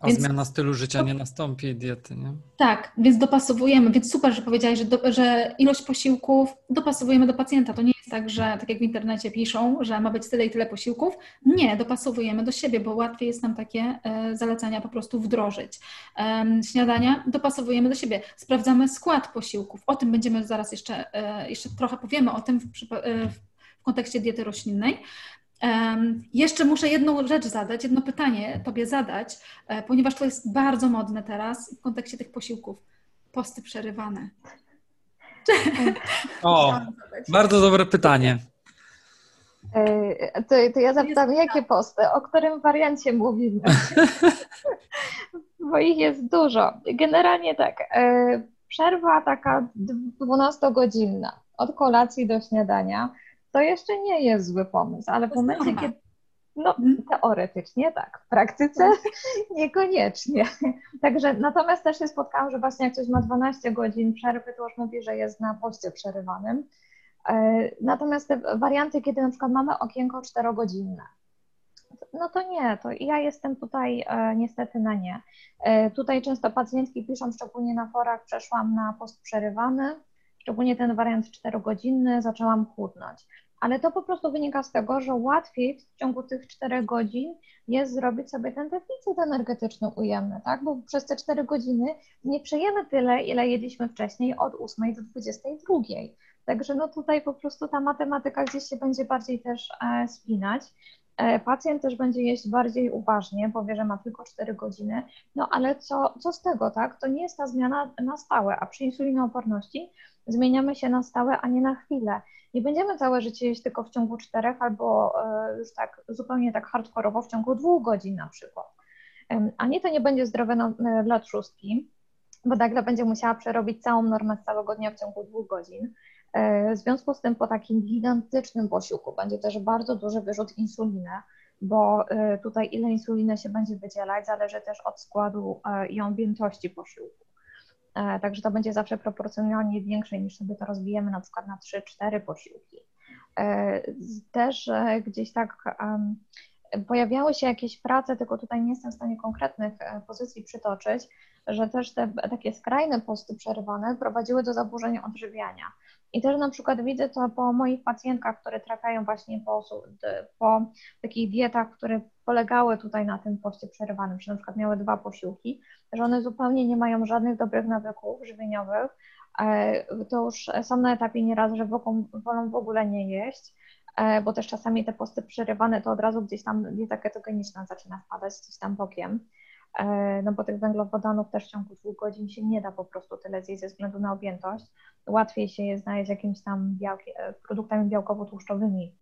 A więc, zmiana stylu życia nie nastąpi diety, nie? Tak, więc dopasowujemy, więc super, że powiedziałeś, że, do, że ilość posiłków dopasowujemy do pacjenta. To nie jest tak, jak w internecie piszą, że ma być tyle i tyle posiłków. Nie, dopasowujemy do siebie, bo łatwiej jest nam takie e, zalecenia po prostu wdrożyć. Śniadania dopasowujemy do siebie. Sprawdzamy skład posiłków. O tym będziemy zaraz jeszcze, e, jeszcze trochę powiemy o tym w, e, w kontekście diety roślinnej. Jeszcze muszę jedną rzecz zadać, jedno pytanie Tobie zadać, ponieważ to jest bardzo modne teraz w kontekście tych posiłków. Posty przerywane. O, bardzo dobre pytanie. E, to, to ja zapytam, jakie posty? O którym wariancie mówimy? Bo ich jest dużo. Generalnie tak, e, przerwa taka 12-godzinna od kolacji do śniadania to jeszcze nie jest zły pomysł, ale w momencie, kiedy. No, mhm. teoretycznie tak, w praktyce tak. niekoniecznie. Także natomiast też się spotkałam, że właśnie jak ktoś ma 12 godzin przerwy, to już mówi, że jest na poście przerywanym. E, natomiast te warianty, kiedy na przykład mamy okienko 4-godzinne, no to nie, to ja jestem tutaj e, niestety na nie. E, tutaj często pacjentki piszą, szczególnie na forach, przeszłam na post przerywany, szczególnie ten wariant 4-godzinny, zaczęłam chudnąć. Ale to po prostu wynika z tego, że łatwiej w ciągu tych 4 godzin jest zrobić sobie ten deficyt energetyczny ujemny, tak? Bo przez te 4 godziny nie przejemy tyle, ile jedliśmy wcześniej od 8 do 22. Także no tutaj po prostu ta matematyka gdzieś się będzie bardziej też e, spinać. E, pacjent też będzie jeść bardziej uważnie, powie, że ma tylko 4 godziny, no ale co, co z tego, tak? To nie jest ta zmiana na stałe, a przy insulinooporności zmieniamy się na stałe, a nie na chwilę. Nie będziemy całe życie jeść tylko w ciągu czterech albo e, już tak zupełnie tak hardkorowo w ciągu dwóch godzin na przykład. Ani to nie będzie zdrowe e, dla trzustki, bo nagle będzie musiała przerobić całą normę całego dnia w ciągu dwóch godzin. W związku z tym po takim gigantycznym posiłku będzie też bardzo duży wyrzut insuliny, bo e, tutaj ile insuliny się będzie wydzielać zależy też od składu e, i objętości posiłku. E, także to będzie zawsze proporcjonalnie większe niż sobie to rozbijemy na przykład na 3-4 posiłki. Też gdzieś tak pojawiały się jakieś prace, tylko tutaj nie jestem w stanie konkretnych pozycji przytoczyć, że też te takie skrajne posty przerywane prowadziły do zaburzeń odżywiania. I też na przykład widzę to po moich pacjentkach, które trafiają właśnie po, po takich dietach, które polegały tutaj na tym poście przerywanym, że na przykład miały dwa posiłki, że one zupełnie nie mają żadnych dobrych nawyków żywieniowych, e, to już są na etapie nieraz, że wolą w ogóle nie jeść, e, bo też czasami te posty przerywane to od razu gdzieś tam dieta ketogeniczna zaczyna wpadać gdzieś tam bokiem. E, no bo tych węglowodanów też w ciągu dwóch godzin się nie da po prostu tyle zjeść ze względu na objętość. Łatwiej się je znaleźć jakimiś tam białki, produktami białkowo-tłuszczowymi,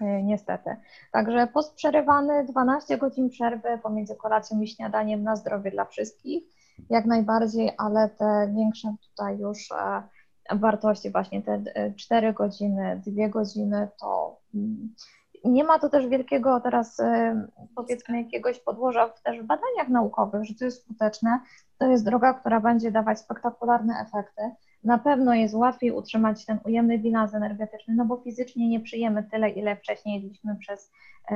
niestety. Także post przerywany, 12 godzin przerwy pomiędzy kolacją i śniadaniem na zdrowie dla wszystkich, jak najbardziej, ale te większe tutaj już wartości, właśnie te 4 godziny, 2 godziny, to mm, nie ma to też wielkiego teraz powiedzmy jakiegoś podłoża w też w badaniach naukowych, że to jest skuteczne. To jest droga, która będzie dawać spektakularne efekty. Na pewno jest łatwiej utrzymać ten ujemny bilans energetyczny, no bo fizycznie nie przyjemy tyle, ile wcześniej jedliśmy przez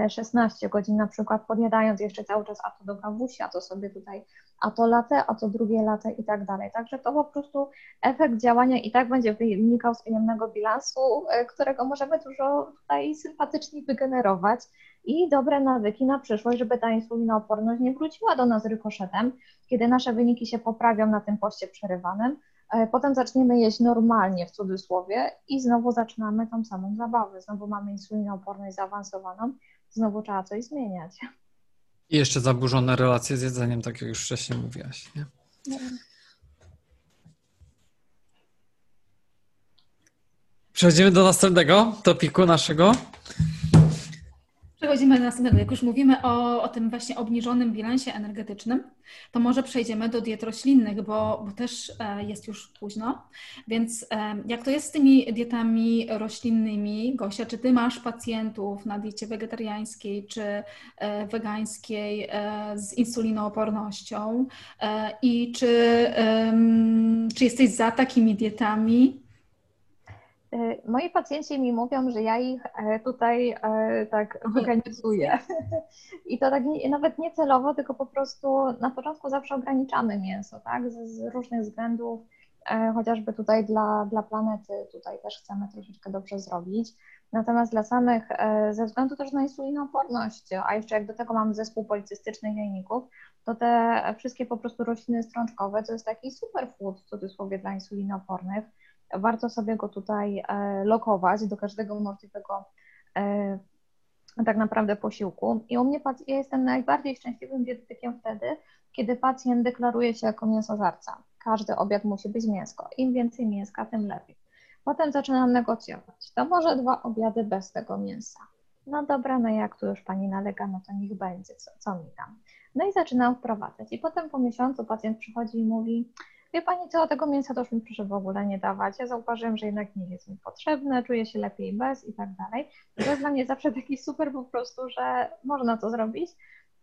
16 e, godzin, na przykład podjadając jeszcze cały czas a to do kawusi, a to sobie tutaj, a to latę, a to drugie latę i tak dalej. Także to po prostu efekt działania i tak będzie wynikał z ujemnego bilansu, e, którego możemy dużo tutaj sympatycznie wygenerować i dobre nawyki na przyszłość, żeby ta insulinooporność nie wróciła do nas rykoszetem, kiedy nasze wyniki się poprawią na tym poście przerywanym, potem zaczniemy jeść normalnie w cudzysłowie i znowu zaczynamy tą samą zabawę. Znowu mamy insulinooporność zaawansowaną, znowu trzeba coś zmieniać. I jeszcze zaburzone relacje z jedzeniem, tak jak już wcześniej mówiłaś. Nie? Przechodzimy do następnego topiku naszego. Przechodzimy do następnego. Jak już mówimy o, o tym właśnie obniżonym bilansie energetycznym, to może przejdziemy do diet roślinnych, bo, bo też e, jest już późno. Więc e, jak to jest z tymi dietami roślinnymi, Gosia, czy ty masz pacjentów na diecie wegetariańskiej czy e, wegańskiej z insulinoopornością i czy, czy jesteś za takimi dietami? Y, moi pacjenci mi mówią, że ja ich e, tutaj e, tak wyganicuję. I to tak nie, nawet nie celowo, tylko po prostu na początku zawsze ograniczamy mięso, tak? Z, z różnych względów, e, chociażby tutaj dla, dla planety, tutaj też chcemy troszeczkę dobrze zrobić. Natomiast dla samych, ze względu też na insulinooporność, a jeszcze jak do tego mamy zespół policystycznych jajników, to te wszystkie po prostu rośliny strączkowe to jest taki superfood w cudzysłowie dla insulinoopornych warto sobie go tutaj e, lokować do każdego możliwego e, tak naprawdę posiłku. I u mnie ja jestem najbardziej szczęśliwym dietetykiem wtedy, kiedy pacjent deklaruje się jako mięsożarca. Każdy obiad musi być mięsko. Im więcej mięska, tym lepiej. Potem zaczynam negocjować. To może dwa obiady bez tego mięsa. No dobra, no jak tu już pani nalega, no to niech będzie, co, co mi tam. No i zaczynam wprowadzać. I potem po miesiącu pacjent przychodzi i mówi, wie Pani co, tego mięsa to już mi proszę w ogóle nie dawać. Ja zauważyłem, że jednak nie jest mi potrzebne, czuję się lepiej bez i tak dalej. To jest dla mnie zawsze taki super po prostu, że można to zrobić.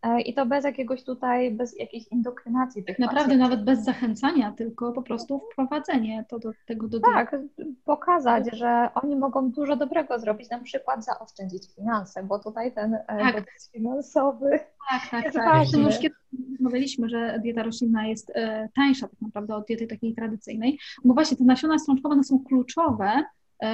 E, I to bez jakiegoś tutaj, bez jakiejś indokrynacji tych Naprawdę pacjentów. nawet bez zachęcania, tylko po prostu wprowadzenie to do tego do Tak, pokazać, że oni mogą dużo dobrego zrobić, na przykład zaoszczędzić finanse, bo tutaj ten e, tak. finansowy tak, tak, jest tak. ważny. Już kiedyś rozmawialiśmy, że dieta roślinna jest e, tańsza tak naprawdę od diety takiej tradycyjnej, bo właśnie te nasiona strączkowe są kluczowe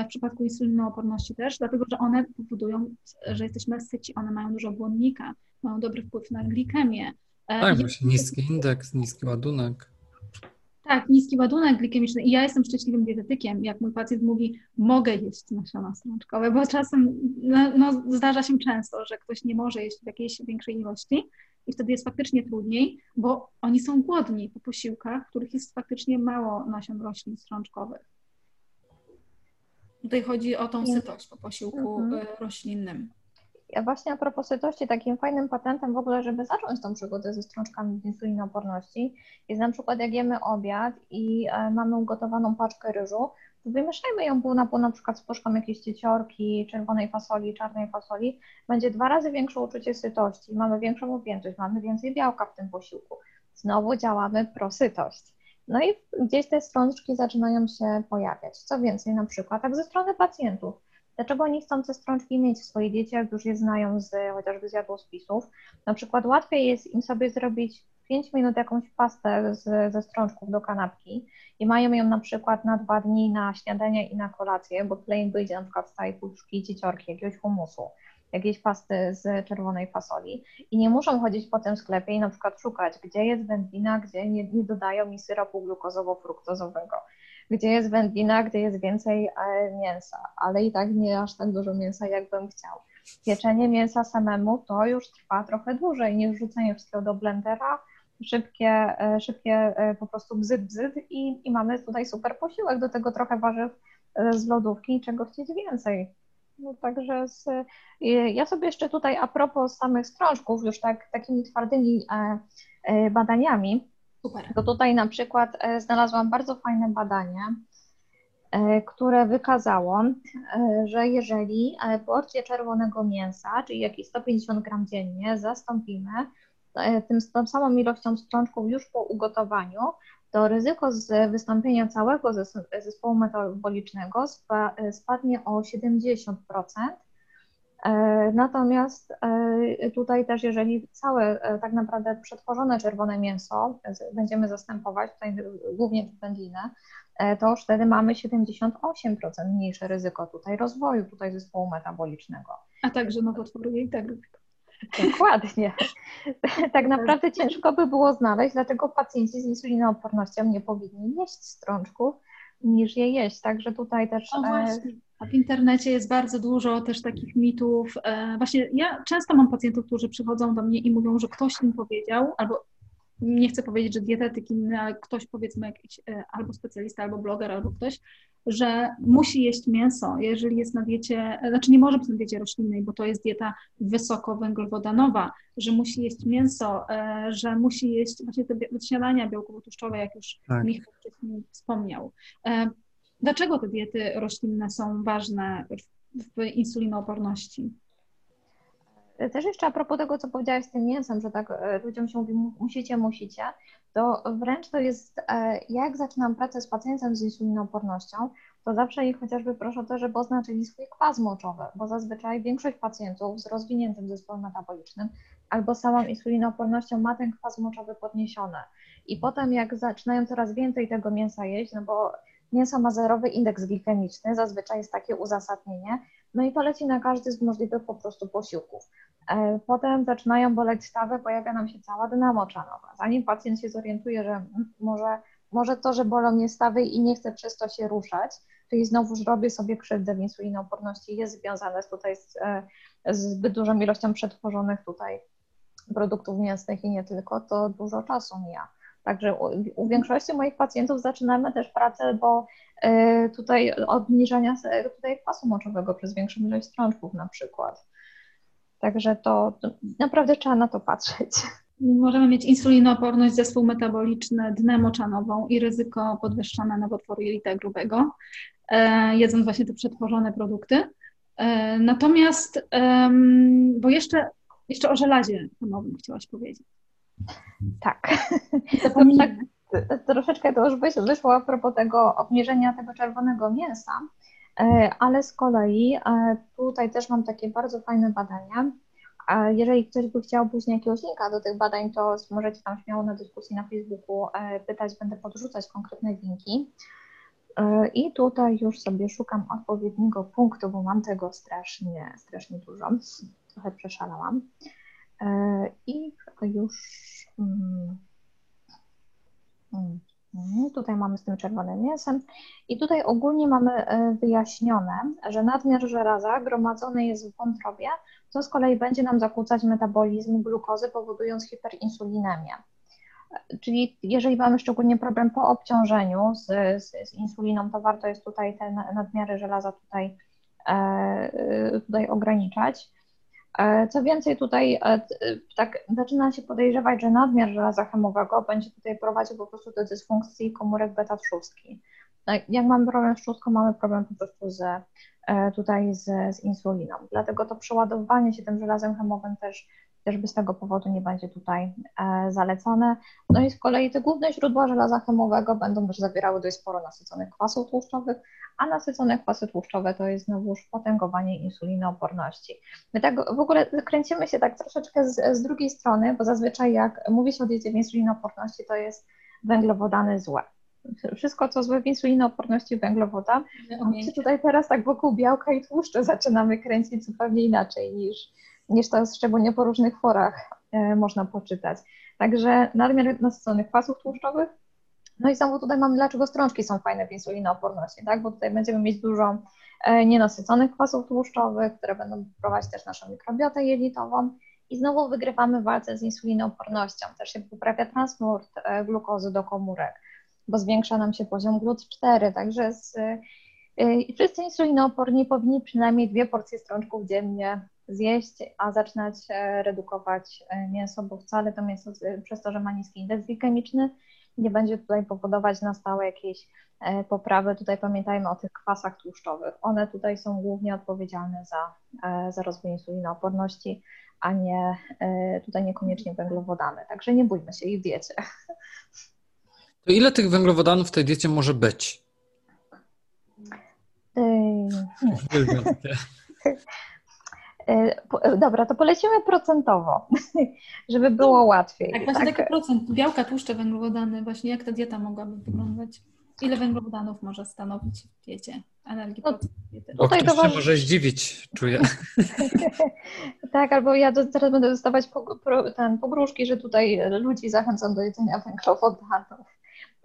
w przypadku insulinooporności też, dlatego że one powodują, że jesteśmy syci, one mają dużo błonnika, mają dobry wpływ na glikemię. E, tak, właśnie niski indeks, niski ładunek. Tak, niski ładunek glikemiczny i ja jestem szczęśliwym dietetykiem, jak mój pacjent mówi, mogę jeść nasiona strączkowe, bo czasem no, no, zdarza się często, że ktoś nie może jeść w jakiejś większej ilości i wtedy jest faktycznie trudniej, bo oni są głodni po posiłkach, w których jest faktycznie mało nasion roślin strączkowych. Tutaj chodzi o tą sytość po posiłku mhm. Y, roślinnym. Ja właśnie a propos sytości, takim fajnym patentem w ogóle, żeby zacząć tą przygodę ze strączkami w insulinooporności, jest na przykład jak jemy obiad i e, mamy ugotowaną paczkę ryżu, to wymieszajmy ją pół na pół na przykład z puszką jakiejś cieciorki, czerwonej fasoli, czarnej fasoli, będzie dwa razy większe uczucie sytości, mamy większą objętość, mamy więcej białka w tym posiłku. Znowu działamy prosytość. No i gdzieś te strączki zaczynają się pojawiać. Co więcej, na przykład tak ze strony pacjentów. Dlaczego oni chcą te strączki mieć w swojej diecie, jak już je znają z chociażby z jadłospisów? Na przykład łatwiej jest im sobie zrobić 5 minut jakąś pastę z, ze strączków do kanapki i mają ją na przykład na dwa dni na śniadanie i na kolację, bo tyle im wyjdzie na przykład z całej puszki cieciorki, jakiegoś humusu jakiejś pasty z czerwonej fasoli i nie muszą chodzić po tym sklepie i na przykład szukać, gdzie jest wędlina, gdzie nie, nie dodają mi syropu glukozowo-fruktozowego, gdzie jest wędlina, gdzie jest więcej e, mięsa, ale i tak nie aż tak dużo mięsa, jakbym chciał. Pieczenie mięsa samemu to już trwa trochę dłużej niż wrzucenie wszystkiego do blendera, szybkie, e, szybkie e, po prostu bzyt, bzyt i, i mamy tutaj super posiłek, do tego trochę warzyw z lodówki i czego chcieć więcej. No, także z, ja sobie jeszcze tutaj a propos samych strążków, już tak takimi twardymi e, e, badaniami, Super. to tutaj na przykład e, znalazłam bardzo fajne badanie, które wykazało, że jeżeli porcję czerwonego mięsa, czyli jakieś 150 gram dziennie, zastąpimy tym, tą samą ilością strączków już po ugotowaniu, to ryzyko z wystąpienia całego zespołu metabolicznego spadnie o 70%. E, natomiast e, tutaj też, jeżeli całe e, tak naprawdę przetworzone czerwone mięso będziemy zastępować, tutaj głównie wędlinę, to już wtedy mamy 78% mniejsze ryzyko tutaj rozwoju tutaj zespołu metabolicznego. A także nowotworu i tak Dokładnie. tak naprawdę ciężko by było znaleźć, dlaczego pacjenci z insulinoopornością nie powinni jeść strączków, niż je jeść. Także tutaj też. O, właśnie. A w internecie jest bardzo dużo też takich mitów. E, właśnie ja często mam pacjentów, którzy przychodzą do mnie i mówią, że ktoś im powiedział, albo nie chcę powiedzieć, że dietetyk inny, ale ktoś powiedzmy jakiś e, albo specjalista, albo bloger, albo ktoś, że musi jeść mięso, jeżeli jest na diecie, znaczy nie może być na diecie roślinnej, bo to jest dieta wysokowęglowodanowa, że musi jeść mięso, e, że musi jeść właśnie te śniadania białkowo-tłuszczowe, jak już tak. Michał wcześniej wspomniał. E, dlaczego te diety roślinne są ważne w insulinooporności? Też jeszcze a propos tego, co powiedziałaś z tym mięsem, że tak e, ludziom się mówi, musicie, musicie, to wręcz to jest, e, jak zaczynam pracę z pacjentem z insulinoopornością, to zawsze ich chociażby proszę o to, żeby oznaczyli swój kwas moczowy, bo zazwyczaj większość pacjentów z rozwiniętym zespołem metabolicznym albo samą insulinoopornością ma ten kwas moczowy podniesiony. I potem jak zaczynają coraz więcej tego mięsa jeść, no bo mięso ma zerowy indeks glikemiczny, zazwyczaj jest takie uzasadnienie, no i to leci na każdy z możliwych po prostu posiłków. E, potem zaczynają boleć stawy, pojawia nam się cała dna moczanowa. Zanim pacjent się zorientuje, że może, może to, że bolą mnie stawy i nie chce przez to się ruszać, czyli znowuż robię sobie krzywdę w insulinooporności, jest związane z tutaj z, e, z zbyt dużą ilością przetworzonych tutaj produktów mięsnych i nie tylko, to dużo czasu mija. Także u, u większości moich pacjentów zaczynamy też pracę, bo y, tutaj obniżania tutaj kwasu moczowego przez większą ilość strączków na przykład. Także to, to naprawdę trzeba na to patrzeć. Możemy mieć insulinooporność, zespół metaboliczny, dnę moczanową i ryzyko podwyższone nowotworu jelita grubego, e, jedząc właśnie te przetworzone produkty. E, natomiast, bo jeszcze, jeszcze o żelazie hamowym chciałaś powiedzieć. Tak. tak troszeczkę to już wyszło a propos tego obniżenia tego czerwonego mięsa, e, ale z kolei e, tutaj też mam takie bardzo fajne badania. Jeżeli ktoś by chciał później jakiegoś linka do tych badań, to możecie tam śmiało na dyskusji na Facebooku e, pytać, będę podrzucać konkretne linki. I tutaj już sobie szukam odpowiedniego punktu, bo mam tego strasznie, strasznie dużo. Trochę przeszalałam. I już mm, mm, mm, Tutaj mamy z tym czerwonym mięsem i tutaj ogólnie mamy e, wyjaśnione, że nadmiar żelaza gromadzony jest w wątrobie, co z kolei będzie nam zakłócać metabolizm glukozy, powodując hiperinsulinemię. Czyli jeżeli mamy szczególnie problem po obciążeniu z, z, z insuliną, to warto jest tutaj te nadmiary żelaza tutaj, e, e tutaj ograniczać. E, co więcej, tutaj e, tak zaczyna się podejrzewać, że nadmiar żelaza chemowego będzie tutaj prowadził po prostu do dysfunkcji komórek beta trzustki. No jak mamy problem z trzustką, mamy problem po prostu z, e, tutaj z, z insuliną. Dlatego to przeładowywanie się tym żelazem chemowym też też by z tego powodu nie będzie tutaj e, zalecane. No i z kolei te główne źródła żelaza chemowego będą też zawierały dość sporo nasyconych kwasów tłuszczowych, a nasycone kwasy tłuszczowe to jest znowuż potęgowanie insulinooporności. My tak w ogóle kręcimy się tak troszeczkę z, z drugiej strony, bo zazwyczaj jak mówi się o diecie w insulinooporności, to jest węglowodany złe wszystko, co złe w insulinooporności węglowodan, my tutaj teraz tak wokół białka i tłuszczu zaczynamy kręcić zupełnie inaczej niż, niż to szczególnie po różnych forach e, można poczytać. Także nadmiar nasyconych kwasów tłuszczowych. No i znowu tutaj mamy, dlaczego strączki są fajne w insulinooporności, tak? Bo tutaj będziemy mieć dużo e, nienasyconych kwasów tłuszczowych, które będą prowadzić też naszą mikrobiotę jelitową. I znowu wygrywamy walce z insulinoopornością. Też się poprawia transport e, glukozy do komórek, bo zwiększa nam się poziom GLUT4. Także z, wszyscy insulinooporni powinni przynajmniej dwie porcje strączków dziennie zjeść, a zaczynać e, redukować e, mięso, bo wcale to mięso przez to, że ma niski indeks glikemiczny, nie będzie tutaj powodować na stałe jakiejś e, poprawy. Tutaj pamiętajmy o tych kwasach tłuszczowych. One tutaj są głównie odpowiedzialne za, za rozwój insulinooporności, a nie tutaj niekoniecznie węglowodany. Także nie bójmy się ich w diecie. To ile tych węglowodanów w tej diecie może być? Yy, E, e, dobra, to polecimy procentowo, żeby było łatwiej. Tak, właśnie tak? taki procent białka, tłuszcze, węglowodany, właśnie jak ta dieta mogłaby wyglądać? Ile węglowodanów może stanowić w diecie? Energii no, Tutaj to was... może zdziwić, czuję. tak, albo ja do, teraz będę dostawać po, pro, ten, pogróżki, że tutaj ludzi zachęcam do jedzenia węglowodanów.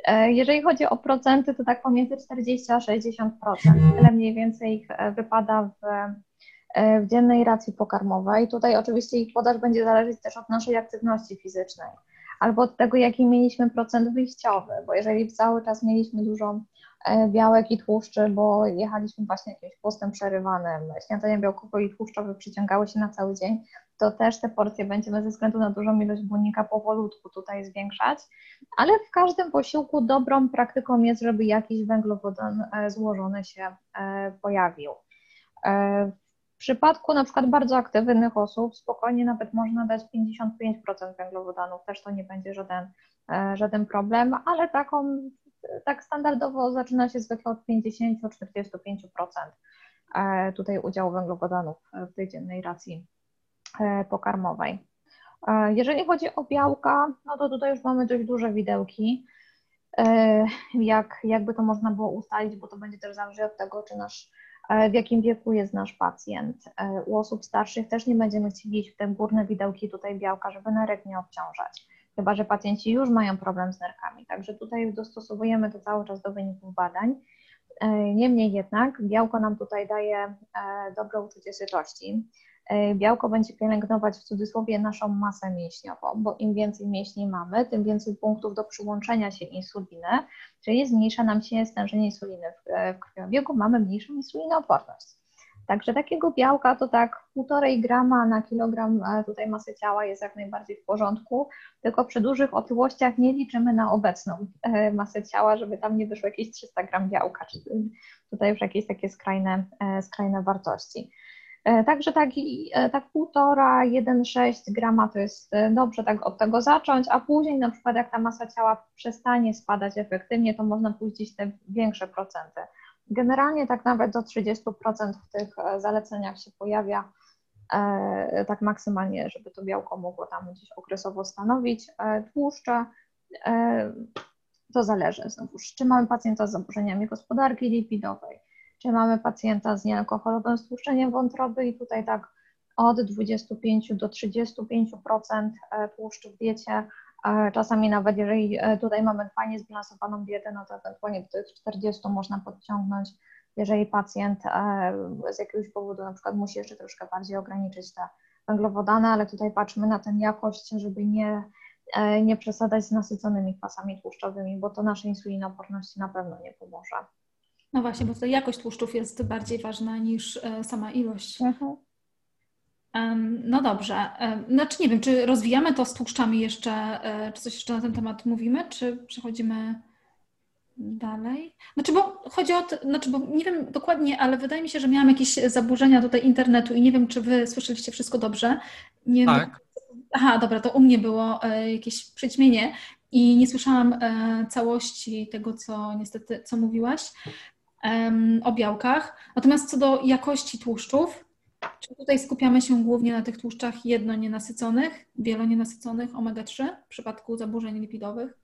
E, jeżeli chodzi o procenty, to tak pomiędzy 40 a 60%. Tyle mniej więcej ich wypada w E, w dziennej racji pokarmowej. Tutaj oczywiście ich podaż będzie zależeć też od naszej aktywności fizycznej albo od tego, jaki mieliśmy procent wyjściowy, bo jeżeli cały czas mieliśmy dużo e, białek i tłuszczy, bo jechaliśmy właśnie jakimś postem przerywanym, śniadania białkowe i tłuszczowe przyciągały się na cały dzień, to też te porcje będziemy ze względu na dużą ilość błonnika powolutku tutaj zwiększać, ale w każdym posiłku dobrą praktyką jest, żeby jakiś węglowodan e, złożony się pojawił. W przypadku na przykład bardzo aktywnych osób spokojnie nawet można dać 55% węglowodanów, też to nie będzie żaden, e, żaden problem, ale taką tak standardowo zaczyna się zwykle od 50-45% e, tutaj udziału węglowodanów w tej dziennej racji pokarmowej. Jeżeli chodzi o białka, no to tutaj już mamy dość duże widełki. Jak, jakby to można było ustalić, bo to będzie też zależeć od tego, czy nasz w jakim wieku jest nasz pacjent. E, u osób starszych też nie będziemy chcieli w te górne widełki tutaj białka, żeby nerek nie obciążać, chyba że pacjenci już mają problem z nerkami. Także tutaj dostosowujemy to cały czas do wyników badań. E, niemniej jednak białko nam tutaj daje e, dobre uczucie sytości. E, białko będzie pielęgnować w cudzysłowie naszą masę mięśniową, bo im więcej mięśni mamy, tym więcej punktów do przyłączenia się insuliny, czyli zmniejsza nam się stężenie insuliny w, w krwiobiegu, mamy mniejszą insulinooporność. Także takiego białka to tak 1,5 grama na kilogram e, tutaj masy ciała jest jak najbardziej w porządku, tylko przy dużych otyłościach nie liczymy na obecną e, masę ciała, żeby tam nie wyszło jakieś 300 gram białka, czy tutaj już jakieś takie skrajne, skrajne wartości. E, także tak, e, tak półtora, 1,6 grama to jest e, dobrze tak od tego zacząć, a później na przykład jak ta masa ciała przestanie spadać efektywnie, to można pójść te większe procenty. Generalnie tak nawet do 30% w tych zaleceniach się pojawia tak maksymalnie, żeby to białko mogło tam gdzieś okresowo stanowić. Tłuszcze to zależy znowuż, czy mamy pacjenta z zaburzeniami gospodarki lipidowej, czy mamy pacjenta z niealkoholowym stłuszczeniem wątroby i tutaj tak od 25 do 35% e, tłuszczu w diecie. E, czasami nawet jeżeli e, tutaj mamy fajnie zbilansowaną dietę, no to ewentualnie do tych 40 można podciągnąć, jeżeli pacjent z jakiegoś powodu na przykład musi jeszcze troszkę bardziej ograniczyć te węglowodany, ale tutaj patrzmy na tę jakość, żeby nie, nie z nasyconymi kwasami tłuszczowymi, bo to naszej insulinoporności na pewno nie pomoże. No właśnie, bo tutaj jakość tłuszczów jest bardziej ważna niż e, sama ilość. Mhm. No dobrze. Znaczy nie wiem, czy rozwijamy to z tłuszczami jeszcze, e, czy coś jeszcze na ten temat mówimy, czy przechodzimy dalej? Znaczy, bo chodzi o to, znaczy, bo nie wiem dokładnie, ale wydaje mi się, że miałam jakieś zaburzenia tutaj internetu i nie wiem, czy wy słyszeliście wszystko dobrze. Nie tak. Aha, dobra, to u mnie było e, jakieś przyćmienie i nie słyszałam całości tego, co niestety, co mówiłaś o białkach. Natomiast co do jakości tłuszczów, czy tutaj skupiamy się głównie na tych tłuszczach jednonienasyconych, wielonienasyconych omega-3 w przypadku zaburzeń lipidowych?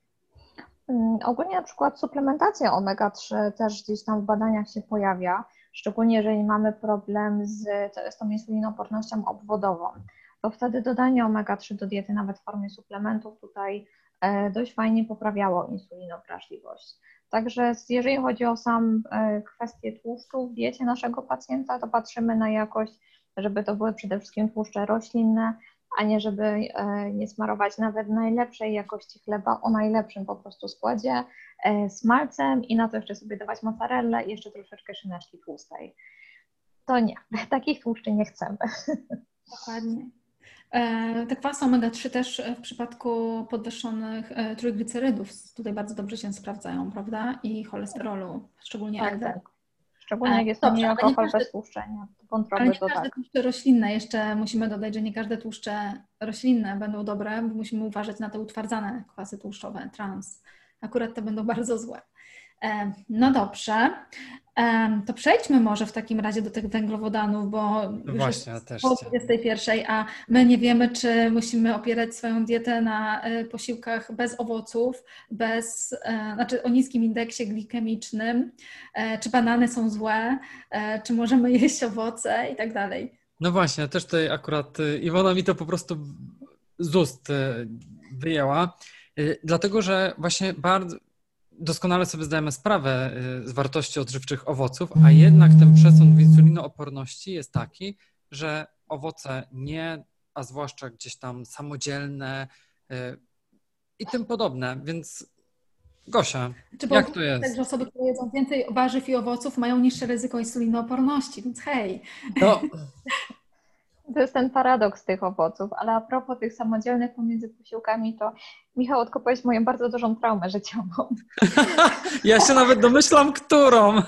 Mm, ogólnie na przykład suplementacja omega-3 też gdzieś tam w badaniach się pojawia, szczególnie jeżeli mamy problem z, z tą insulinopornością obwodową. To wtedy dodanie omega-3 do diety, nawet w formie suplementów, tutaj e, dość fajnie poprawiało insulinoprażliwość. Także jeżeli chodzi o sam e, kwestię tłuszczu w diecie naszego pacjenta, to patrzymy na jakość, żeby to były przede wszystkim tłuszcze roślinne, a nie żeby e, nie smarować nawet najlepszej jakości chleba o najlepszym po prostu składzie e, smalcem i na to jeszcze sobie dawać mozzarellę i jeszcze troszeczkę szyneczki tłustej. To nie, takich tłuszczy nie chcemy. Dokładnie. E, te kwasy omega-3 też w przypadku podwyższonych e, trójglicerydów tutaj bardzo dobrze się sprawdzają, prawda? I cholesterolu, szczególnie tak, LDL. Tak. Szczególnie jak jest Dobrze, alkohol bez tłuszczenia. Wątroby ale nie każde tak. tłuszcze roślinne, jeszcze musimy dodać, że nie każde tłuszcze roślinne będą dobre, bo musimy uważać na te utwardzane kwasy tłuszczowe, trans. Akurat te będą bardzo złe. E, no dobrze. To przejdźmy może w takim razie do tych węglowodanów, bo no Właśnie, już jest po 21, a my nie wiemy, czy musimy opierać swoją dietę na e, posiłkach bez owoców, bez, e, znaczy o niskim indeksie glikemicznym, czy banany są złe, czy możemy jeść owoce i tak dalej. No właśnie, też tutaj akurat Iwona mi to po prostu z ust wyjęła, dlatego że właśnie bardzo doskonale sobie zdajemy sprawę y, z wartości odżywczych owoców, a jednak ten przesąd w insulinooporności jest taki, że owoce nie, a zwłaszcza gdzieś tam samodzielne y, i tym podobne, więc Gosia, Czy jak to jest? Tak, że osoby, które jedzą więcej warzyw i owoców mają niższe ryzyko insulinooporności, więc hej. No, To jest ten paradoks tych owoców, ale a propos tych samodzielnych pomiędzy posiłkami, to Michał odkopałeś moją bardzo dużą traumę życiową. ja się nawet domyślam, którą.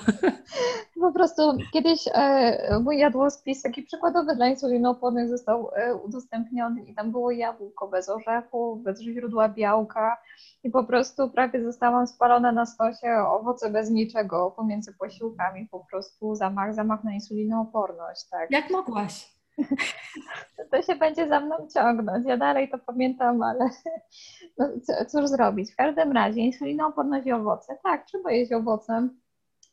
Po prostu kiedyś e, mój jadłospis taki przykładowy dla insulinoopornych został e, udostępniony i tam było jabłko bez orzechu, bez źródła białka i po prostu prawie zostałam spalona na stosie owoce bez niczego pomiędzy posiłkami, po prostu zamach, zamach na insulinooporność. Tak. Jak mogłaś? To się będzie za mną ciągnąć. Ja dalej to pamiętam, ale no, cóż zrobić. W każdym razie insulinooporność i owoce. Tak, trzeba jeść owoce.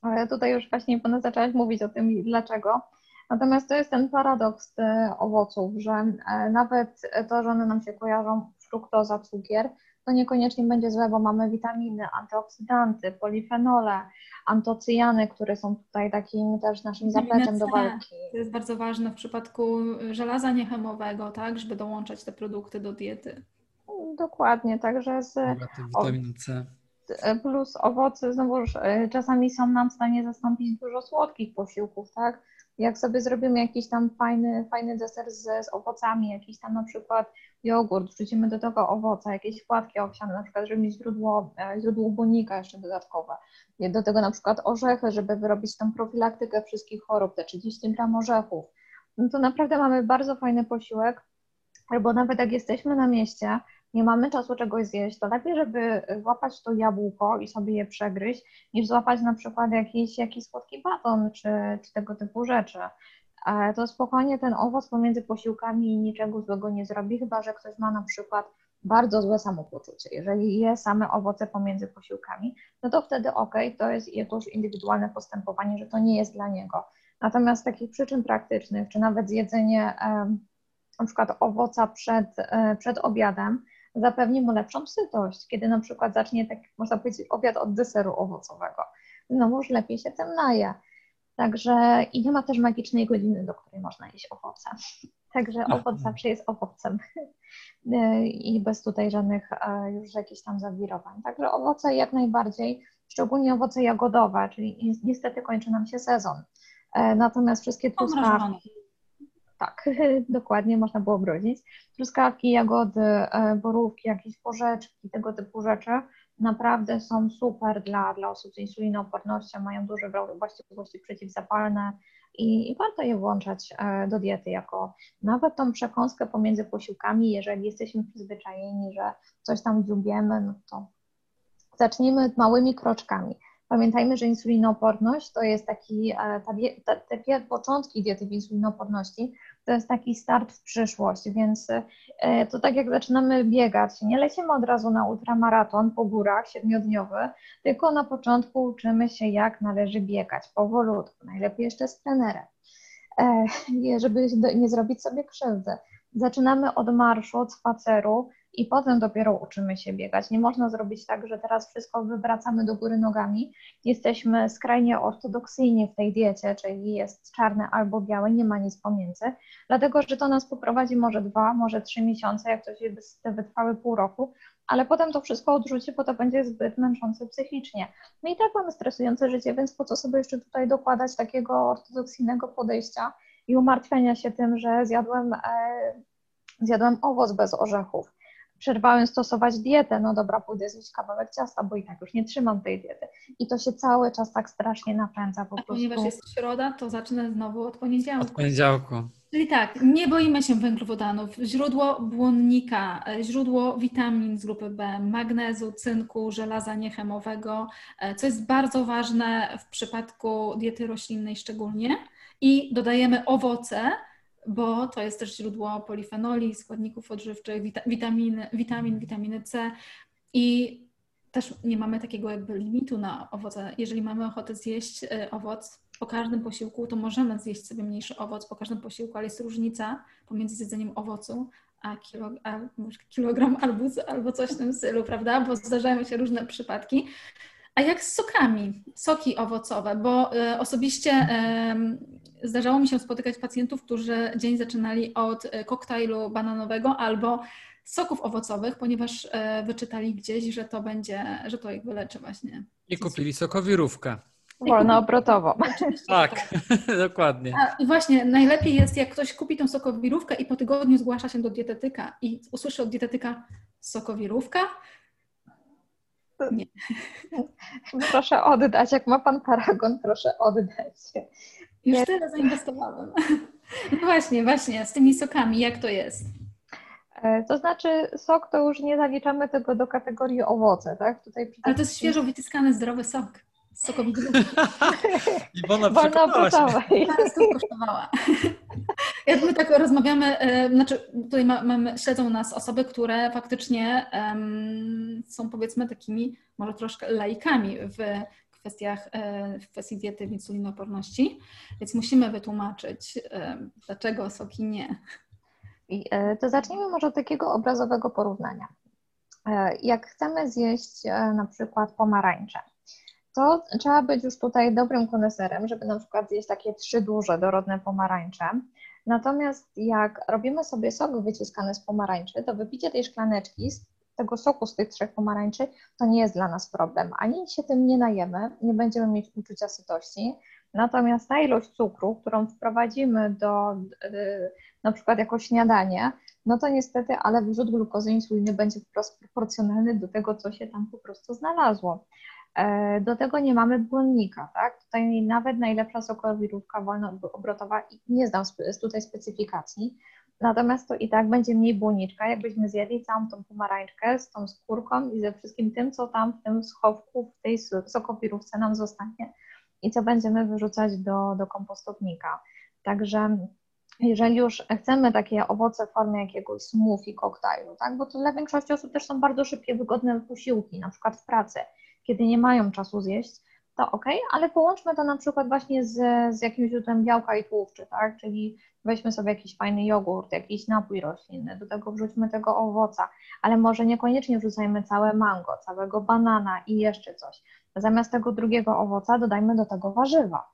Ale tutaj już właśnie pana zaczęłaś mówić o tym, dlaczego. Natomiast to jest ten paradoks e, owoców, że e, nawet to, że one nam się kojarzą, fruktoza, cukier, to niekoniecznie będzie złe, bo mamy witaminy, antyoksydanty, polifenole, antocyjany, które są tutaj takim też naszym zapleczem do walki. To jest bardzo ważne w przypadku żelaza niechemowego, tak, żeby dołączać te produkty do diety. Dokładnie, także z witaminą C. Plus owoce znowuż e, czasami są nam w stanie zastąpić dużo słodkich posiłków, tak? Jak sobie zrobimy jakiś tam fajny, fajny deser z, z owocami, jakiś tam na przykład jogurt, wrzucimy do tego owoce, jakieś płatki owsiane, na przykład, żeby mieć źródło, e, źródło błonnika jeszcze dodatkowe. Do tego na przykład orzechy, żeby wyrobić tą profilaktykę wszystkich chorób, te 30 gram orzechów. No to naprawdę mamy bardzo fajny posiłek, albo nawet jak jesteśmy na mieście, nie mamy czasu czegoś zjeść, to lepiej, żeby złapać to jabłko i sobie je przegryźć, niż złapać na przykład jakiś, jakiś słodki baton czy, czy tego typu rzeczy. To spokojnie ten owoc pomiędzy posiłkami niczego złego nie zrobi, chyba że ktoś ma na przykład bardzo złe samopoczucie. Jeżeli je same owoce pomiędzy posiłkami, no to wtedy ok, to jest już indywidualne postępowanie, że to nie jest dla niego. Natomiast takich przyczyn praktycznych, czy nawet zjedzenie na przykład owoca przed, e, przed obiadem, zapewni mu lepszą sytość, kiedy na przykład zacznie, tak można powiedzieć, obiad od deseru owocowego. No może lepiej się tym naje. Także i nie ma też magicznej godziny, do której można jeść owoce. Także owoc zawsze jest owocem i bez tutaj żadnych e, już jakichś tam zawirowań. Także owoce jak najbardziej, szczególnie owoce jagodowe, czyli niestety kończy nam się sezon. E, natomiast wszystkie truskawki, tak, dokładnie, można było brodzić. Truskawki, jagody, e, borówki, jakieś porzeczki, tego typu rzeczy naprawdę są super dla, dla osób z insulinoopornością, mają duże właściwości przeciwzapalne i, i warto je włączać e, do diety jako nawet tą przekąskę pomiędzy posiłkami, jeżeli jesteśmy przyzwyczajeni, że coś tam dziubiemy, no to zacznijmy małymi kroczkami. Pamiętajmy, że insulinooporność to jest taki, e, te początki diety w insulinooporności to jest taki start w przyszłość, więc e, to tak jak zaczynamy biegać, nie lecimy od razu na ultramaraton po górach siedmiodniowy, tylko na początku uczymy się jak należy biegać, powolutku, najlepiej jeszcze z trenerem, e, żeby nie zrobić sobie krzywdy. Zaczynamy od marszu, od spaceru, i potem dopiero uczymy się biegać. Nie można zrobić tak, że teraz wszystko wywracamy do góry nogami. Jesteśmy skrajnie ortodoksyjnie w tej diecie, czyli jest czarne albo białe, nie ma nic pomiędzy, dlatego że to nas poprowadzi może dwa, może trzy miesiące, jak to się wytrwały pół roku, ale potem to wszystko odrzuci, bo to będzie zbyt męczące psychicznie. My i tak mamy stresujące życie, więc po co sobie jeszcze tutaj dokładać takiego ortodoksyjnego podejścia i umartwiania się tym, że zjadłem, e, zjadłem owoc bez orzechów przerwałem stosować dietę, no dobra, pójdę zjeść kawałek ciasta, bo i tak już nie trzymam tej diety. I to się cały czas tak strasznie napędza po A prostu. ponieważ jest środa, to zacznę znowu od poniedziałku. Od poniedziałku. Czyli tak, nie boimy się węglowodanów. Źródło błonnika, źródło witamin z grupy B, magnezu, cynku, żelaza niechemowego, e, co jest bardzo ważne w przypadku diety roślinnej szczególnie. I dodajemy owoce, bo to jest też źródło polifenoli, składników odżywczych, witaminy, witamin, witaminy C i też nie mamy takiego jakby limitu na owoce. Jeżeli mamy ochotę zjeść y, owoc po każdym posiłku, to możemy zjeść sobie mniejszy owoc po każdym posiłku, ale jest różnica pomiędzy zjedzeniem owocu a, kilo, a kilogram albo, albo coś w tym stylu, prawda? Bo zdarzają się różne przypadki. A jak z sokami? Soki owocowe, bo y, osobiście y, zdarzało mi się spotykać pacjentów, którzy dzień zaczynali od y, koktajlu bananowego albo soków owocowych, ponieważ y, wyczytali gdzieś, że to będzie, że to ich wyleczy właśnie. I kupili sokowirówkę. Wolnoobrotowo. Tak, dokładnie. A, I właśnie najlepiej jest, jak ktoś kupi tą sokowirówkę i po tygodniu zgłasza się do dietetyka i usłyszy od dietetyka sokowirówka, nie. Proszę oddać, jak ma pan paragon, proszę oddać. Już tyle zainwestowałem. No właśnie, właśnie, z tymi sokami, jak to jest? E, to znaczy, sok to już nie zaliczamy tego do kategorii owoce, tak? Tutaj Ale to jest świeżo wyciskany zdrowy sok. Sokowi Iwona przekonała się. Teraz to kosztowała. Jak my tak rozmawiamy, e, znaczy tutaj ma, mamy, śledzą nas osoby, które faktycznie um, są powiedzmy takimi może troszkę laikami w kwestiach, e, w kwestii diety w insulinooporności, więc musimy wytłumaczyć, dlaczego soki nie. I, to zacznijmy może od takiego obrazowego porównania. Jak chcemy zjeść na przykład pomarańcze, to trzeba być już tutaj dobrym koneserem, żeby na przykład zjeść takie trzy duże, dorodne pomarańcze. Natomiast jak robimy sobie sok wyciskany z pomarańczy, to wypicie tej szklaneczki z tego soku z tych trzech pomarańczy to nie jest dla nas problem. Ani się tym nie najemy, nie będziemy mieć uczucia sytości. Natomiast ta ilość cukru, którą wprowadzimy do na przykład jako śniadanie, no to niestety, ale wrzut glukozy insuliny będzie wprost proporcjonalny do tego, co się tam po prostu znalazło. E, do tego nie mamy błonnika, tak? Tutaj nawet najlepsza sokowirówka wolnoobrotowa nie znam tutaj specyfikacji, natomiast to i tak będzie mniej błonniczka, jakbyśmy zjedli całą tą pomarańczkę z tą skórką i ze wszystkim tym, co tam w tym schowku, w tej sokowirówce nam zostanie i co będziemy wyrzucać do, do kompostownika. Także jeżeli już chcemy takie owoce w formie jakiegoś smoothie, koktajlu, tak? bo to dla większości osób też są bardzo szybkie, wygodne posiłki, na przykład w pracy kiedy nie mają czasu zjeść, to ok, ale połączmy to na przykład właśnie z, z jakimś źródłem białka i tłuszczy, tak? Czyli weźmy sobie jakiś fajny jogurt, jakiś napój roślinny, do tego wrzućmy tego owoca, ale może niekoniecznie wrzucajmy całe mango, całego banana i jeszcze coś. Zamiast tego drugiego owoca dodajmy do tego warzywa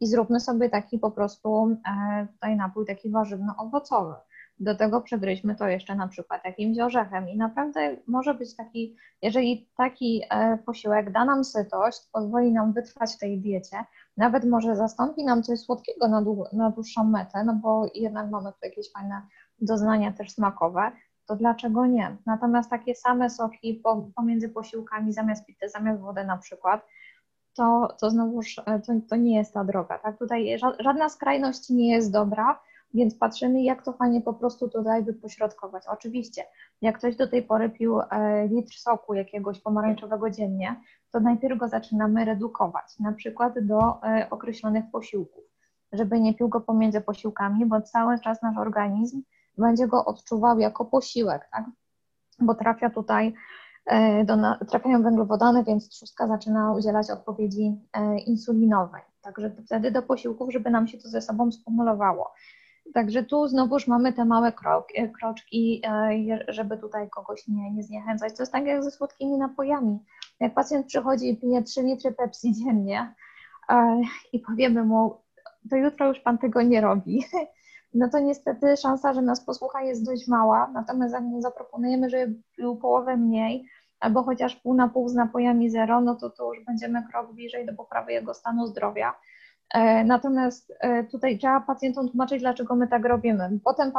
i zróbmy sobie taki po prostu e, tutaj napój taki warzywno-owocowy. Do tego przegryźmy to jeszcze na przykład jakimś orzechem i naprawdę może być taki, jeżeli taki e, posiłek da nam sytość, pozwoli nam wytrwać w tej diecie, nawet może zastąpi nam coś słodkiego na, na dłuższą metę, no bo jednak mamy tu jakieś fajne doznania też smakowe, to dlaczego nie? Natomiast takie same soki pomiędzy posiłkami, zamiast pity, zamiast wody na przykład, to, to znowuż e, to, to nie jest ta droga. Tak? Tutaj żadna skrajność nie jest dobra, więc patrzymy, jak to fajnie po prostu tutaj wypośrodkować. Oczywiście, jak ktoś do tej pory pił e, litr soku jakiegoś pomarańczowego dziennie, to najpierw go zaczynamy redukować, na przykład do e, określonych posiłków, żeby nie pił go pomiędzy posiłkami, bo cały czas nasz organizm będzie go odczuwał jako posiłek, tak? bo trafia tutaj e, do, trafiają węglowodany, więc trzustka zaczyna udzielać odpowiedzi insulinowej. Także wtedy do posiłków, żeby nam się to ze sobą skumulowało. Także tu znowuż mamy te małe krok, e, kroczki, e, żeby tutaj kogoś nie, nie zniechęcać. To jest tak jak ze słodkimi napojami. Jak pacjent przychodzi i pije 3 litry Pepsi dziennie e, i powiemy mu, to jutro już pan tego nie robi, no to niestety szansa, że nas posłucha jest dość mała. Natomiast jak mu zaproponujemy, żeby pił połowę mniej, albo chociaż pół na pół z napojami zero, no to to już będziemy krok bliżej do poprawy jego stanu zdrowia. E, natomiast e, tutaj trzeba pacjentom tłumaczyć, dlaczego my tak robimy. Potem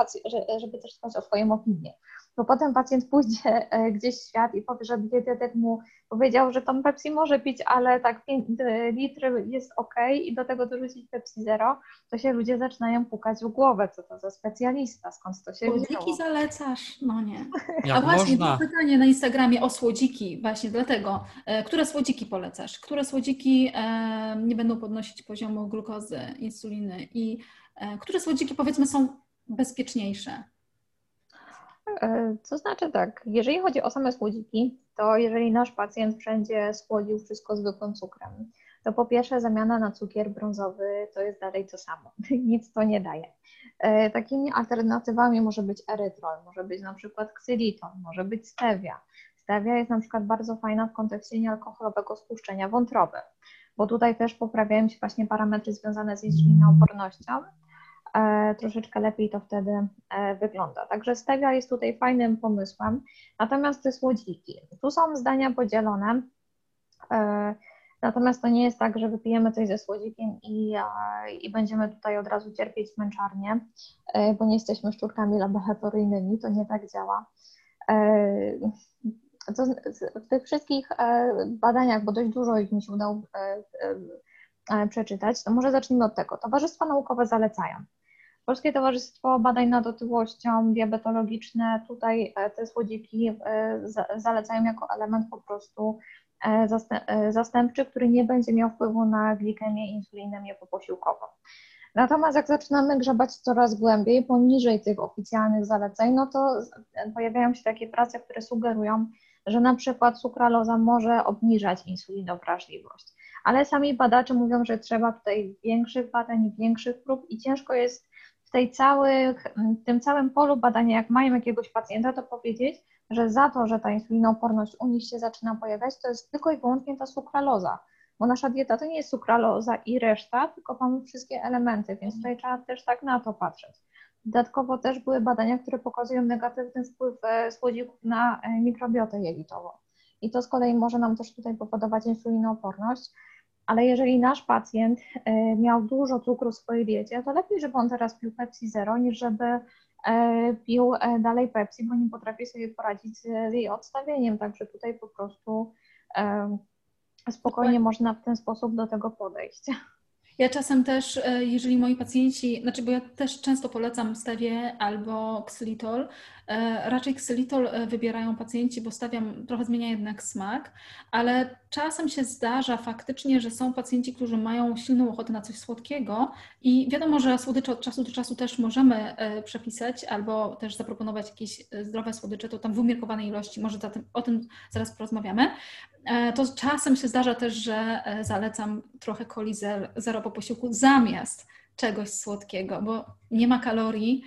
żeby też dbać o swoją opinię bo potem pacjent pójdzie e, gdzieś w świat i powie, że dietetyk mu powiedział, że tą Pepsi może pić, ale tak 5 litry jest ok i do tego dorzucić Pepsi Zero, to się ludzie zaczynają pukać w głowę, co to za specjalista, skąd to się Słodziki wzięło. zalecasz? No nie. Jak A właśnie, to pytanie na Instagramie o słodziki, właśnie dlatego. E, które słodziki polecasz? Które słodziki e, nie będą podnosić poziomu glukozy, insuliny i które słodziki powiedzmy są bezpieczniejsze? E, to znaczy tak, jeżeli chodzi o same słodziki, to jeżeli nasz pacjent wszędzie słodził wszystko zwykłym cukrem, to po pierwsze zamiana na cukier brązowy to jest dalej to samo, nic to nie daje. E, takimi alternatywami może być erytrol, może być na przykład ksylitol, może być stevia. Stevia jest na przykład bardzo fajna w kontekście niealkoholowego spuszczenia wątroby, bo tutaj też poprawiają się właśnie parametry związane z insulinoopornością, E, troszeczkę lepiej to wtedy e, wygląda. Także stevia jest tutaj fajnym pomysłem. Natomiast te słodziki, tu są zdania podzielone. E, Natomiast to nie jest tak, że wypijemy coś ze słodzikiem i, i będziemy tutaj od razu cierpieć męczarnię, e, bo nie jesteśmy szczurkami laboratoryjnymi, to nie tak działa. E, to w tych wszystkich e, badaniach, bo dość dużo ich mi się udało przeczytać, to może zacznijmy od tego. Towarzystwa naukowe zalecają. Polskie Towarzystwo Badań nad Otyłością Diabetologiczne, tutaj te słodziki zalecają jako element po prostu E, e, zastępczy, który nie będzie miał wpływu na glikemię insulinemię poposiłkową. Natomiast jak zaczynamy grzebać coraz głębiej, poniżej tych oficjalnych zaleceń, no to pojawiają się takie prace, które sugerują, że na przykład sukraloza może obniżać insulinowrażliwość. Ale sami badacze mówią, że trzeba tutaj większych badań, większych prób i ciężko jest w tej całych, w tym całym polu badania, jak mają jakiegoś pacjenta, to powiedzieć, że za to, że ta insulinooporność u nich się zaczyna pojawiać, to jest tylko i wyłącznie ta sukraloza, bo nasza dieta to nie jest sukraloza i reszta, tylko mamy wszystkie elementy, więc tutaj trzeba też tak na to patrzeć. Dodatkowo też były badania, które pokazują negatywny wpływ e, słodzików na e, mikrobiotę jelitową. I to z kolei może nam też tutaj powodować insulinooporność, ale jeżeli nasz pacjent e, miał dużo cukru w swojej diecie, to lepiej, żeby on teraz pił Pepsi Zero, niż żeby E, pił e, dalej Pepsi, bo nie potrafi sobie poradzić z jej odstawieniem, także tutaj po prostu spokojnie można w ten sposób do tego podejść. Ja czasem też, jeżeli moi pacjenci, znaczy bo ja też często polecam stawie albo ksylitol, raczej ksylitol e, wybierają pacjenci, bo stawiam, trochę zmienia jednak smak, ale czasem się zdarza faktycznie, że są pacjenci, którzy mają silną ochotę na coś słodkiego i wiadomo, że słodycze od czasu do czasu też możemy e, przepisać albo też zaproponować jakieś zdrowe słodycze, to tam w umiarkowanej ilości, może o tym zaraz porozmawiamy. To czasem się zdarza też, że zalecam trochę coli zero po posiłku zamiast czegoś słodkiego, bo nie ma kalorii,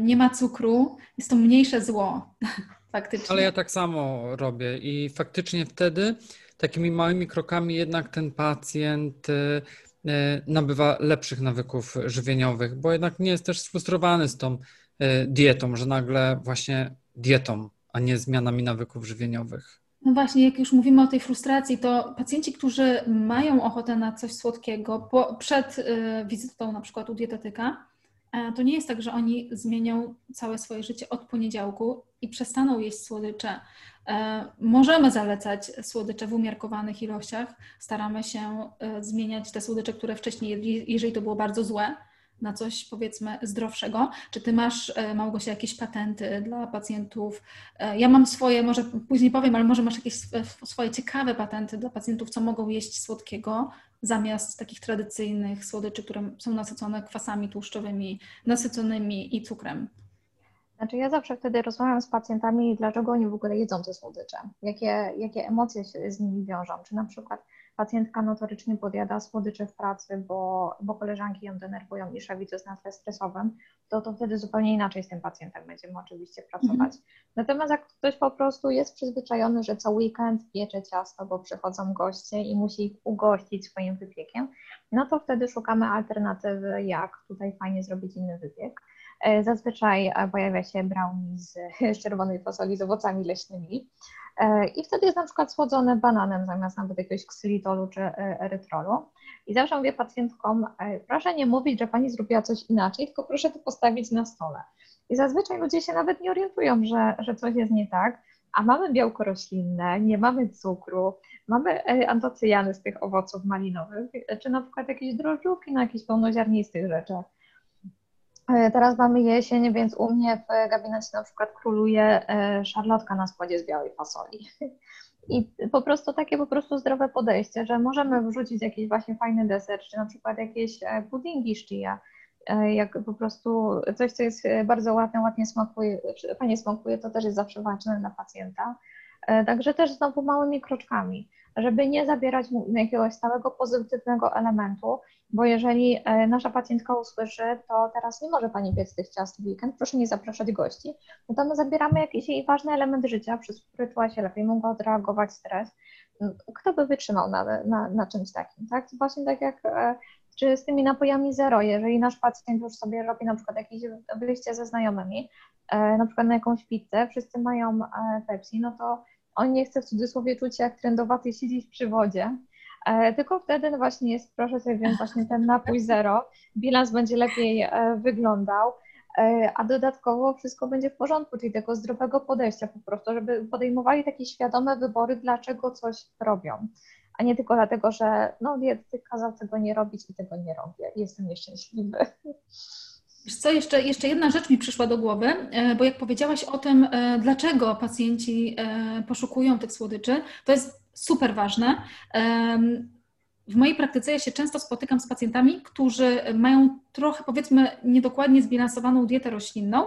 nie ma cukru, jest to mniejsze zło faktycznie. Ale ja tak samo robię i faktycznie wtedy takimi małymi krokami jednak ten pacjent y, y, nabywa lepszych nawyków żywieniowych, bo jednak nie jest też sfrustrowany z tą y, dietą, że nagle właśnie dietą, a nie zmianami nawyków żywieniowych. No właśnie, jak już mówimy o tej frustracji, to pacjenci, którzy mają ochotę na coś słodkiego po, przed y, wizytą na przykład u dietetyka, e, to nie jest tak, że oni zmienią całe swoje życie od poniedziałku i przestaną jeść słodycze. E, możemy zalecać słodycze w umiarkowanych ilościach. Staramy się e, zmieniać te słodycze, które wcześniej jedli, jeżeli to było bardzo złe, na coś powiedzmy zdrowszego. Czy ty masz, e, Małgosia, jakieś patenty dla pacjentów? E, ja mam swoje, może później powiem, ale może masz jakieś swoje ciekawe patenty dla pacjentów, co mogą jeść słodkiego zamiast takich tradycyjnych słodyczy, które są nasycone kwasami tłuszczowymi, nasyconymi i cukrem. Znaczy ja zawsze wtedy rozmawiam z pacjentami, dlaczego oni w ogóle jedzą te słodycze, jakie, jakie emocje się z nimi wiążą, czy na przykład pacjentka notorycznie podjada słodycze w pracy, bo, bo koleżanki ją denerwują i szewi, co jest na tle stresowym, to, to wtedy zupełnie inaczej z tym pacjentem będziemy oczywiście pracować. Mhm. Natomiast jak ktoś po prostu jest przyzwyczajony, że co weekend piecze ciasto, bo przychodzą goście i musi ich ugościć swoim wypiekiem, no to wtedy szukamy alternatywy, jak tutaj fajnie zrobić inny wypiek. E, zazwyczaj e, pojawia się brownie z, czerwonej fasoli z owocami leśnymi. E, I wtedy jest na przykład słodzone bananem zamiast nawet jakiegoś ksylitolu czy erytrolu. I zawsze mówię pacjentkom, proszę nie mówić, że pani zrobiła coś inaczej, tylko proszę to postawić na stole. I zazwyczaj ludzie się nawet nie orientują, że, że coś jest nie tak, a mamy białko roślinne, nie mamy cukru, mamy antocyjany z tych owoców malinowych, czy na przykład jakieś drożdżówki na jakichś pełnoziarnistych rzeczach. E, teraz mamy jesień, więc u mnie w gabinecie na przykład króluje e, szarlotka na spodzie z białej fasoli. I po prostu takie po prostu zdrowe podejście, że możemy wrzucić jakiś właśnie fajny deser, czy na przykład jakieś e, puddingi z chia, jak po prostu coś, co jest bardzo ładne, ładnie smakuje, fajnie smakuje, to też jest zawsze ważne dla pacjenta. Także też znowu małymi kroczkami żeby nie zabierać mu jakiegoś stałego pozytywnego elementu, bo jeżeli e, nasza pacjentka usłyszy, to teraz nie może Pani piec tych ciast w weekend, proszę nie zapraszać gości, no to my zabieramy jakiś jej ważny element życia, przez który czuła się lepiej, mogła odreagować stres. Kto by wytrzymał na, na, na czymś takim, tak? Właśnie tak jak e, czy z tymi napojami zero, jeżeli nasz pacjent już sobie robi na przykład jakieś wyjście ze znajomymi, e, na przykład na jakąś pizzę, wszyscy mają Pepsi, no to on nie chce w cudzysłowie czuć się jak trendowaty siedzieć przy wodzie, Tylko wtedy właśnie jest, proszę sobie wziąć właśnie ten napój zero, bilans będzie lepiej wyglądał. A dodatkowo wszystko będzie w porządku, czyli tego zdrowego podejścia po prostu, żeby podejmowali takie świadome wybory, dlaczego coś robią a nie tylko dlatego, że no dietetyk kazał tego nie robić i tego nie robię. Jestem nieszczęśliwy. Wiesz co, jeszcze, jeszcze jedna rzecz mi przyszła do głowy, e, bo jak powiedziałaś o tym, e, dlaczego pacjenci e, poszukują tych słodyczy, to jest super ważne. W mojej praktyce ja się często spotykam z pacjentami, którzy mają trochę, powiedzmy, niedokładnie zbilansowaną dietę roślinną,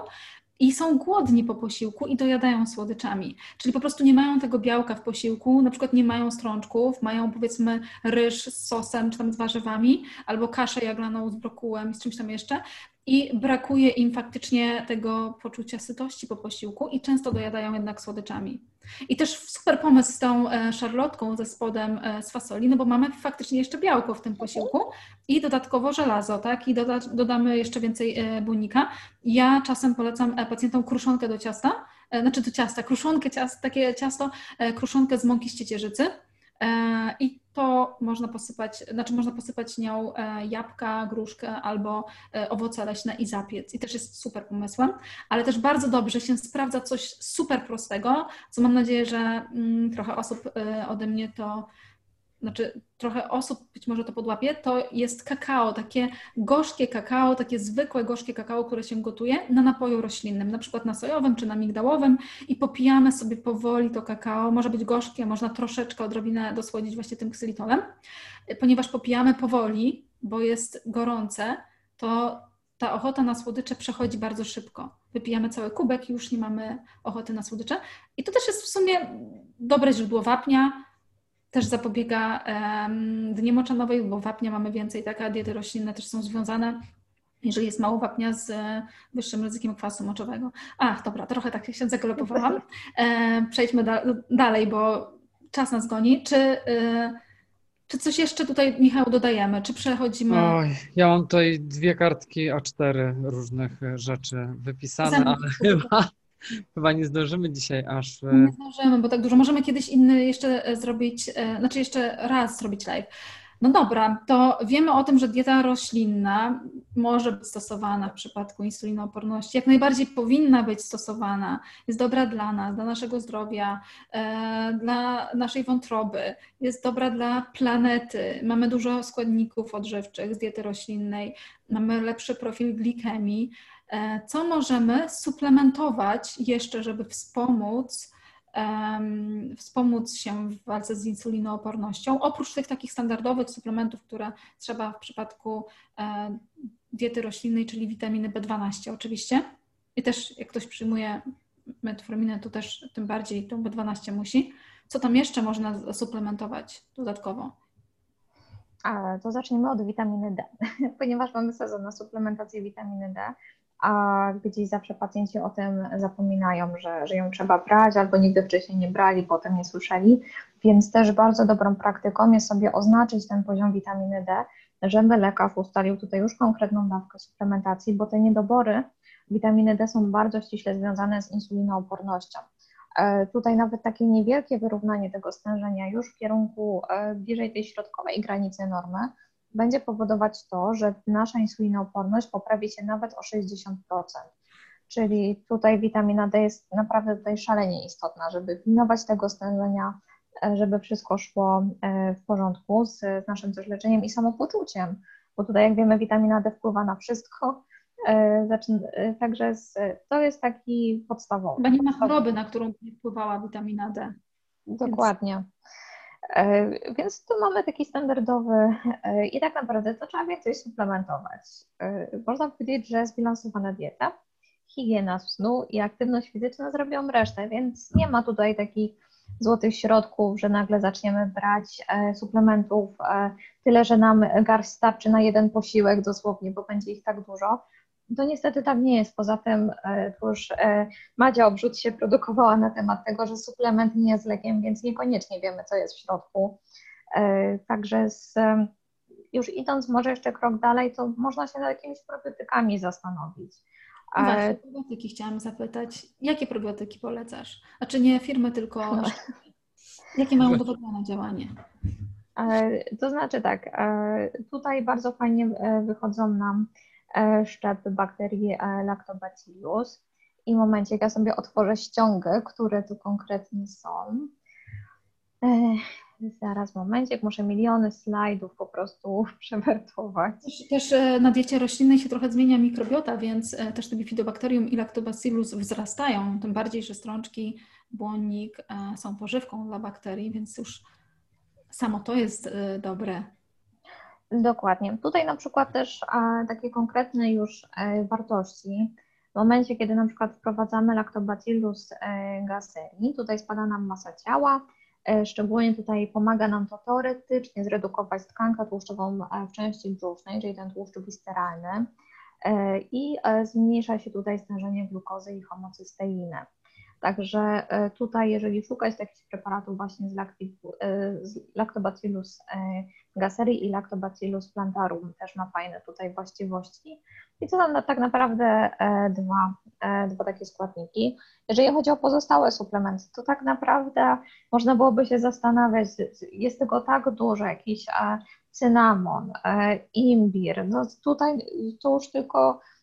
i są głodni po posiłku i dojadają słodyczami. Czyli po prostu nie mają tego białka w posiłku, na przykład nie mają strączków, mają powiedzmy ryż z sosem czy tam z warzywami, albo kaszę jaglaną z brokułem i z czymś tam jeszcze i brakuje im faktycznie tego poczucia sytości po posiłku i często dojadają jednak słodyczami. I też super pomysł z tą e, szarlotką ze spodem e, z fasoli, no bo mamy faktycznie jeszcze białko w tym posiłku i dodatkowo żelazo, tak? I doda dodamy jeszcze więcej e, błonnika. Ja czasem polecam pacjentom kruszonkę do ciasta, znaczy do ciasta, kruszonkę, ciast, takie ciasto, kruszonkę z mąki z ciecierzycy i to można posypać, znaczy można posypać nią e, jabłka, gruszkę albo e, owoce leśne i zapiec. I też jest super pomysłem, ale też bardzo dobrze się sprawdza coś super prostego, co mam nadzieję, że mm, trochę osób e, ode mnie to znaczy trochę osób być może to podłapie, to jest kakao, takie gorzkie kakao, takie zwykłe gorzkie kakao, które się gotuje na napoju roślinnym, na przykład na sojowym czy na migdałowym i popijamy sobie powoli to kakao, może być gorzkie, można troszeczkę odrobinę dosłodzić właśnie tym ksylitolem, ponieważ popijamy powoli, bo jest gorące, to ta ochota na słodycze przechodzi bardzo szybko. Wypijamy cały kubek i już nie mamy ochoty na słodycze. I to też jest w sumie dobre źródło wapnia, też zapobiega um, dnie moczanowej, bo wapnia mamy więcej, tak, a diety roślinne też są związane jeżeli jest mało wapnia z wyższym ryzykiem kwasu moczowego. Ach, dobra, trochę tak się zagalopowałam. E, przejdźmy da dalej, bo czas nas goni. Czy, y, czy coś jeszcze tutaj, Michał, dodajemy? Czy przechodzimy... Oj, ja mam tutaj dwie kartki A4 różnych rzeczy wypisane, ale chyba Chyba nie zdążymy dzisiaj aż. E, nie zdążymy, bo tak dużo. Możemy kiedyś inny jeszcze e, zrobić, e, znaczy jeszcze raz zrobić live. No dobra, to wiemy o tym, że dieta roślinna może być stosowana w przypadku insulinooporności. Jak najbardziej powinna być stosowana. Jest dobra dla nas, dla naszego zdrowia, dla naszej wątroby. Jest dobra dla planety. Mamy dużo składników odżywczych z diety roślinnej. Mamy lepszy profil glikemii. E, co możemy suplementować jeszcze, żeby wspomóc, um, wspomóc się w walce z insulinoopornością, oprócz tych takich standardowych suplementów, które trzeba w przypadku e, diety roślinnej, czyli witaminy B12 oczywiście. I też jak ktoś przyjmuje metforminę, to też tym bardziej tą B12 musi. Co tam jeszcze można suplementować dodatkowo? A, to zaczniemy od witaminy D, ponieważ mamy sezon na suplementację witaminy D a gdzieś zawsze pacjenci o tym zapominają, że, że ją trzeba brać, albo nigdy wcześniej nie brali, potem nie słyszeli, więc też bardzo dobrą praktyką jest sobie oznaczyć ten poziom witaminy D, żeby lekarz ustalił tutaj już konkretną dawkę suplementacji, bo te niedobory witaminy D są bardzo ściśle związane z insulinoopornością. E, tutaj nawet takie niewielkie wyrównanie tego stężenia już w kierunku e, bliżej tej środkowej granicy normy będzie powodować to, że nasza insulinooporność poprawi się nawet o 60%. Czyli tutaj witamina D jest naprawdę tutaj szalenie istotna, żeby pilnować tego stężenia, e, żeby wszystko szło e, w porządku z, naszym też leczeniem i samopoczuciem, bo tutaj jak wiemy witamina D wpływa na wszystko, e, Także to jest taki podstawowy. Chyba nie ma choroby, na którą nie wpływała witamina D. Dokładnie. Więc... E, więc tu mamy taki standardowy e, i tak naprawdę to trzeba więcej suplementować. E, można powiedzieć, że zbilansowana dieta, higiena snu i aktywność fizyczna zrobią resztę, więc nie ma tutaj takich złotych środków, że nagle zaczniemy brać suplementów tyle, że nam garść starczy na jeden posiłek dosłownie, bo będzie ich tak dużo. To niestety tak nie jest. Poza tym e, to już e, Madzia Obrzut się produkowała na temat tego, że suplement nie jest lekiem, więc niekoniecznie wiemy, co jest w środku. E, także z, już idąc może jeszcze krok dalej, to można się nad jakimiś probiotykami zastanowić. No właśnie, probiotyki chciałam zapytać. Jakie probiotyki polecasz? A czy nie firmy, tylko jakie mają udowodnione działanie? To znaczy tak, tutaj bardzo fajnie wychodzą nam szczepy bakterii Lactobacillus i w momencie, jak ja sobie otworzę ściągę, które tu konkretnie są, Zaraz momencie, muszę miliony slajdów po prostu przewertować. Też, też, e, na diecie roślinnej się trochę zmienia mikrobiota, więc e, też te bifidobakterium i lactobacillus wzrastają, tym bardziej, że strączki, błonnik e, są pożywką dla bakterii, więc już samo to jest dobre. Dokładnie. Tutaj na przykład też takie konkretne już wartości. W momencie, kiedy na przykład wprowadzamy lactobacillus gaseri, tutaj spada nam masa ciała, E, szczególnie tutaj pomaga nam to teoretycznie zredukować tkankę tłuszczową e, w części brzusznej, czyli ten tłuszcz wisteralny e, i zmniejsza się tutaj stężenie glukozy i homocysteiny. Także tutaj, jeżeli szukać takich preparatów właśnie z, z Lactobacillus gaseri i Lactobacillus plantarum, też ma fajne tutaj właściwości. I to są tak naprawdę dwa, dwa takie składniki. Jeżeli chodzi o pozostałe suplementy, to tak naprawdę można byłoby się zastanawiać, jest tego tak dużo, jakiś e, cynamon, e, imbir, no tutaj to już tylko e,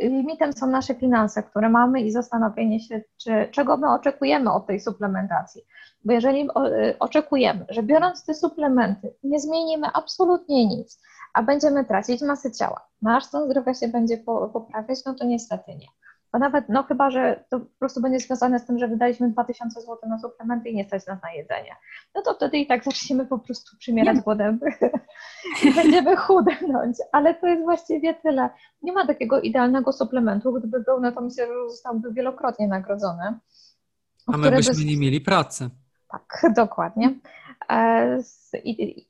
limitem są nasze finanse, które mamy i zastanowienie się, czy, czego my oczekujemy od tej suplementacji. Bo jeżeli oczekujemy, że biorąc te suplementy nie zmienimy absolutnie nic, a będziemy tracić masę ciała, nasz stan zdrowia się będzie poprawiać, no to niestety nie. Bo nawet, no chyba, że to po prostu będzie związane z tym, że wydaliśmy 2000 zł na suplementy i nie stać nas na jedzenie. No to wtedy i tak zaczniemy po prostu przymierać głodem i będziemy chudnąć. Ale to jest właściwie tyle. Nie ma takiego idealnego suplementu. Gdyby był, no to myślę, że zostałby wielokrotnie nagrodzony. A my byśmy by... nie mieli pracy. Tak, dokładnie. E, I,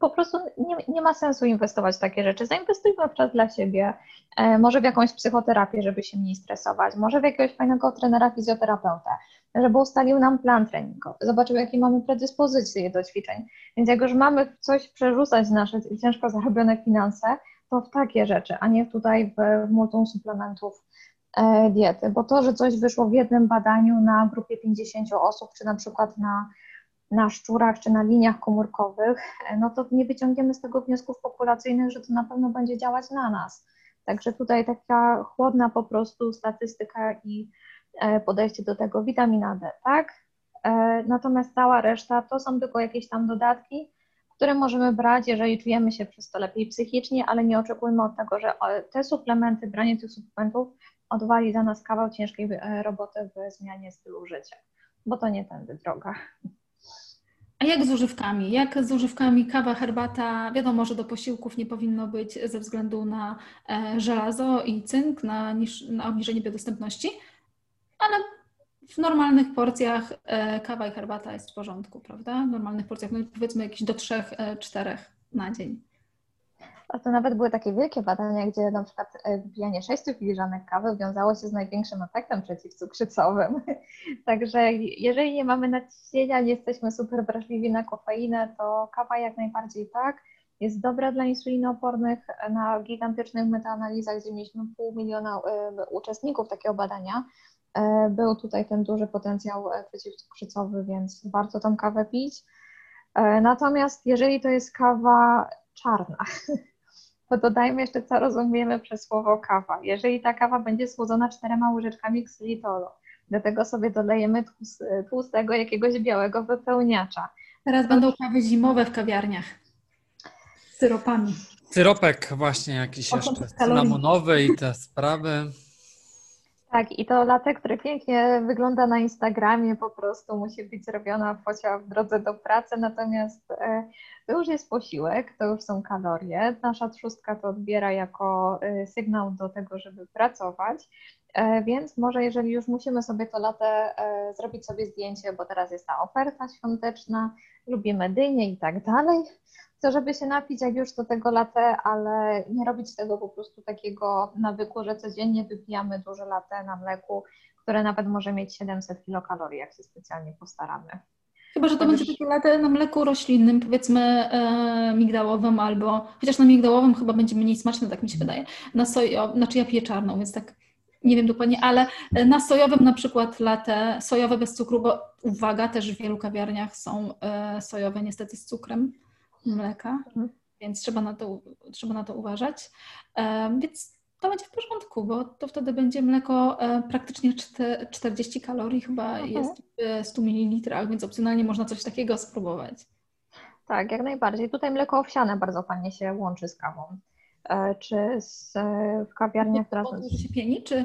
po prostu nie, nie, ma sensu inwestować w takie rzeczy. Zainwestujmy w czas dla siebie, e, może w jakąś psychoterapię, żeby się mniej stresować, może w jakiegoś fajnego trenera fizjoterapeutę, żeby ustalił nam plan treningowy, zobaczył, jakie mamy predyspozycje do ćwiczeń. Więc jak już mamy coś przerzucać nasze ciężko zarobione finanse, to w takie rzeczy, a nie tutaj w, w multum suplementów e, diety, bo to, że coś wyszło w jednym badaniu na grupie 50 osób, czy na przykład na na szczurach czy na liniach komórkowych, e, no to nie wyciągniemy z tego wniosków populacyjnych, że to na pewno będzie działać na nas. Także tutaj taka chłodna po prostu statystyka i e, podejście do tego witamina D, tak? E, natomiast cała reszta to są tylko jakieś tam dodatki, które możemy brać, jeżeli czujemy się przez to lepiej psychicznie, ale nie oczekujmy od tego, że te suplementy, branie tych suplementów odwali za nas kawał ciężkiej roboty w zmianie stylu życia, bo to nie tędy droga. A jak z używkami? Jak z używkami kawa, herbata? Wiadomo, że do posiłków nie powinno być ze względu na e, żelazo i cynk, na, niż, na obniżenie biodostępności, ale w normalnych porcjach e, kawa i herbata jest w porządku, prawda? W normalnych porcjach, no powiedzmy jakieś do trzech, e, czterech na dzień. A to nawet były takie wielkie badania, gdzie na przykład wypijanie 6 filiżanek kawy wiązało się z największym efektem przeciwcukrzycowym. Także jeżeli nie mamy nadciśnienia, nie jesteśmy super wrażliwi na kofeinę, to kawa jak najbardziej tak. Jest dobra dla insulinoopornych. Na gigantycznych metaanalizach, gdzie mieliśmy pół miliona y, uczestników takiego badania, y, był tutaj ten duży potencjał e, przeciwcukrzycowy, więc warto tą kawę pić. E, natomiast jeżeli to jest kawa czarna, to dodajmy jeszcze, co rozumiemy przez słowo kawa. Jeżeli ta kawa będzie słodzona czterema łyżeczkami ksylitolu, do tego sobie dolejemy tłustego jakiegoś białego wypełniacza. Teraz będą kawy zimowe w kawiarniach z syropami. Syropek właśnie jakiś jeszcze cynamonowy i te sprawy. Tak, i to latę, które pięknie wygląda na Instagramie, po prostu musi być zrobiona focia w drodze do pracy, natomiast e, to już jest posiłek, to już są kalorie. Nasza trzustka to odbiera jako e, sygnał do tego, żeby pracować, e, więc może jeżeli już musimy sobie to latę zrobić sobie zdjęcie, bo teraz jest ta oferta świąteczna, lubimy dynie i tak dalej, to żeby się napić jak już do tego latę, ale nie robić tego po prostu takiego nawyku, że codziennie wypijamy duże latę na mleku, które nawet może mieć 700 kilokalorii, jak się specjalnie postaramy. Chyba, że to będzie takie latę na mleku roślinnym, powiedzmy e, migdałowym albo, chociaż na migdałowym chyba będzie mniej smaczne, tak mi się wydaje, na sojo, znaczy ja piję czarną, więc tak nie wiem dokładnie, ale na sojowym na przykład latę, sojowe bez cukru, bo uwaga, też w wielu kawiarniach są sojowe niestety z cukrem mleka, mhm. więc trzeba na to, trzeba na to uważać. Więc to będzie w porządku, bo to wtedy będzie mleko e, praktycznie 40 kalorii chyba mhm. jest w 100 ml, więc opcjonalnie można coś takiego spróbować. Tak, jak najbardziej. Tutaj mleko owsiane bardzo fajnie się łączy z kawą. E, czy z, e, w kawiarniach teraz... się pieni, czy...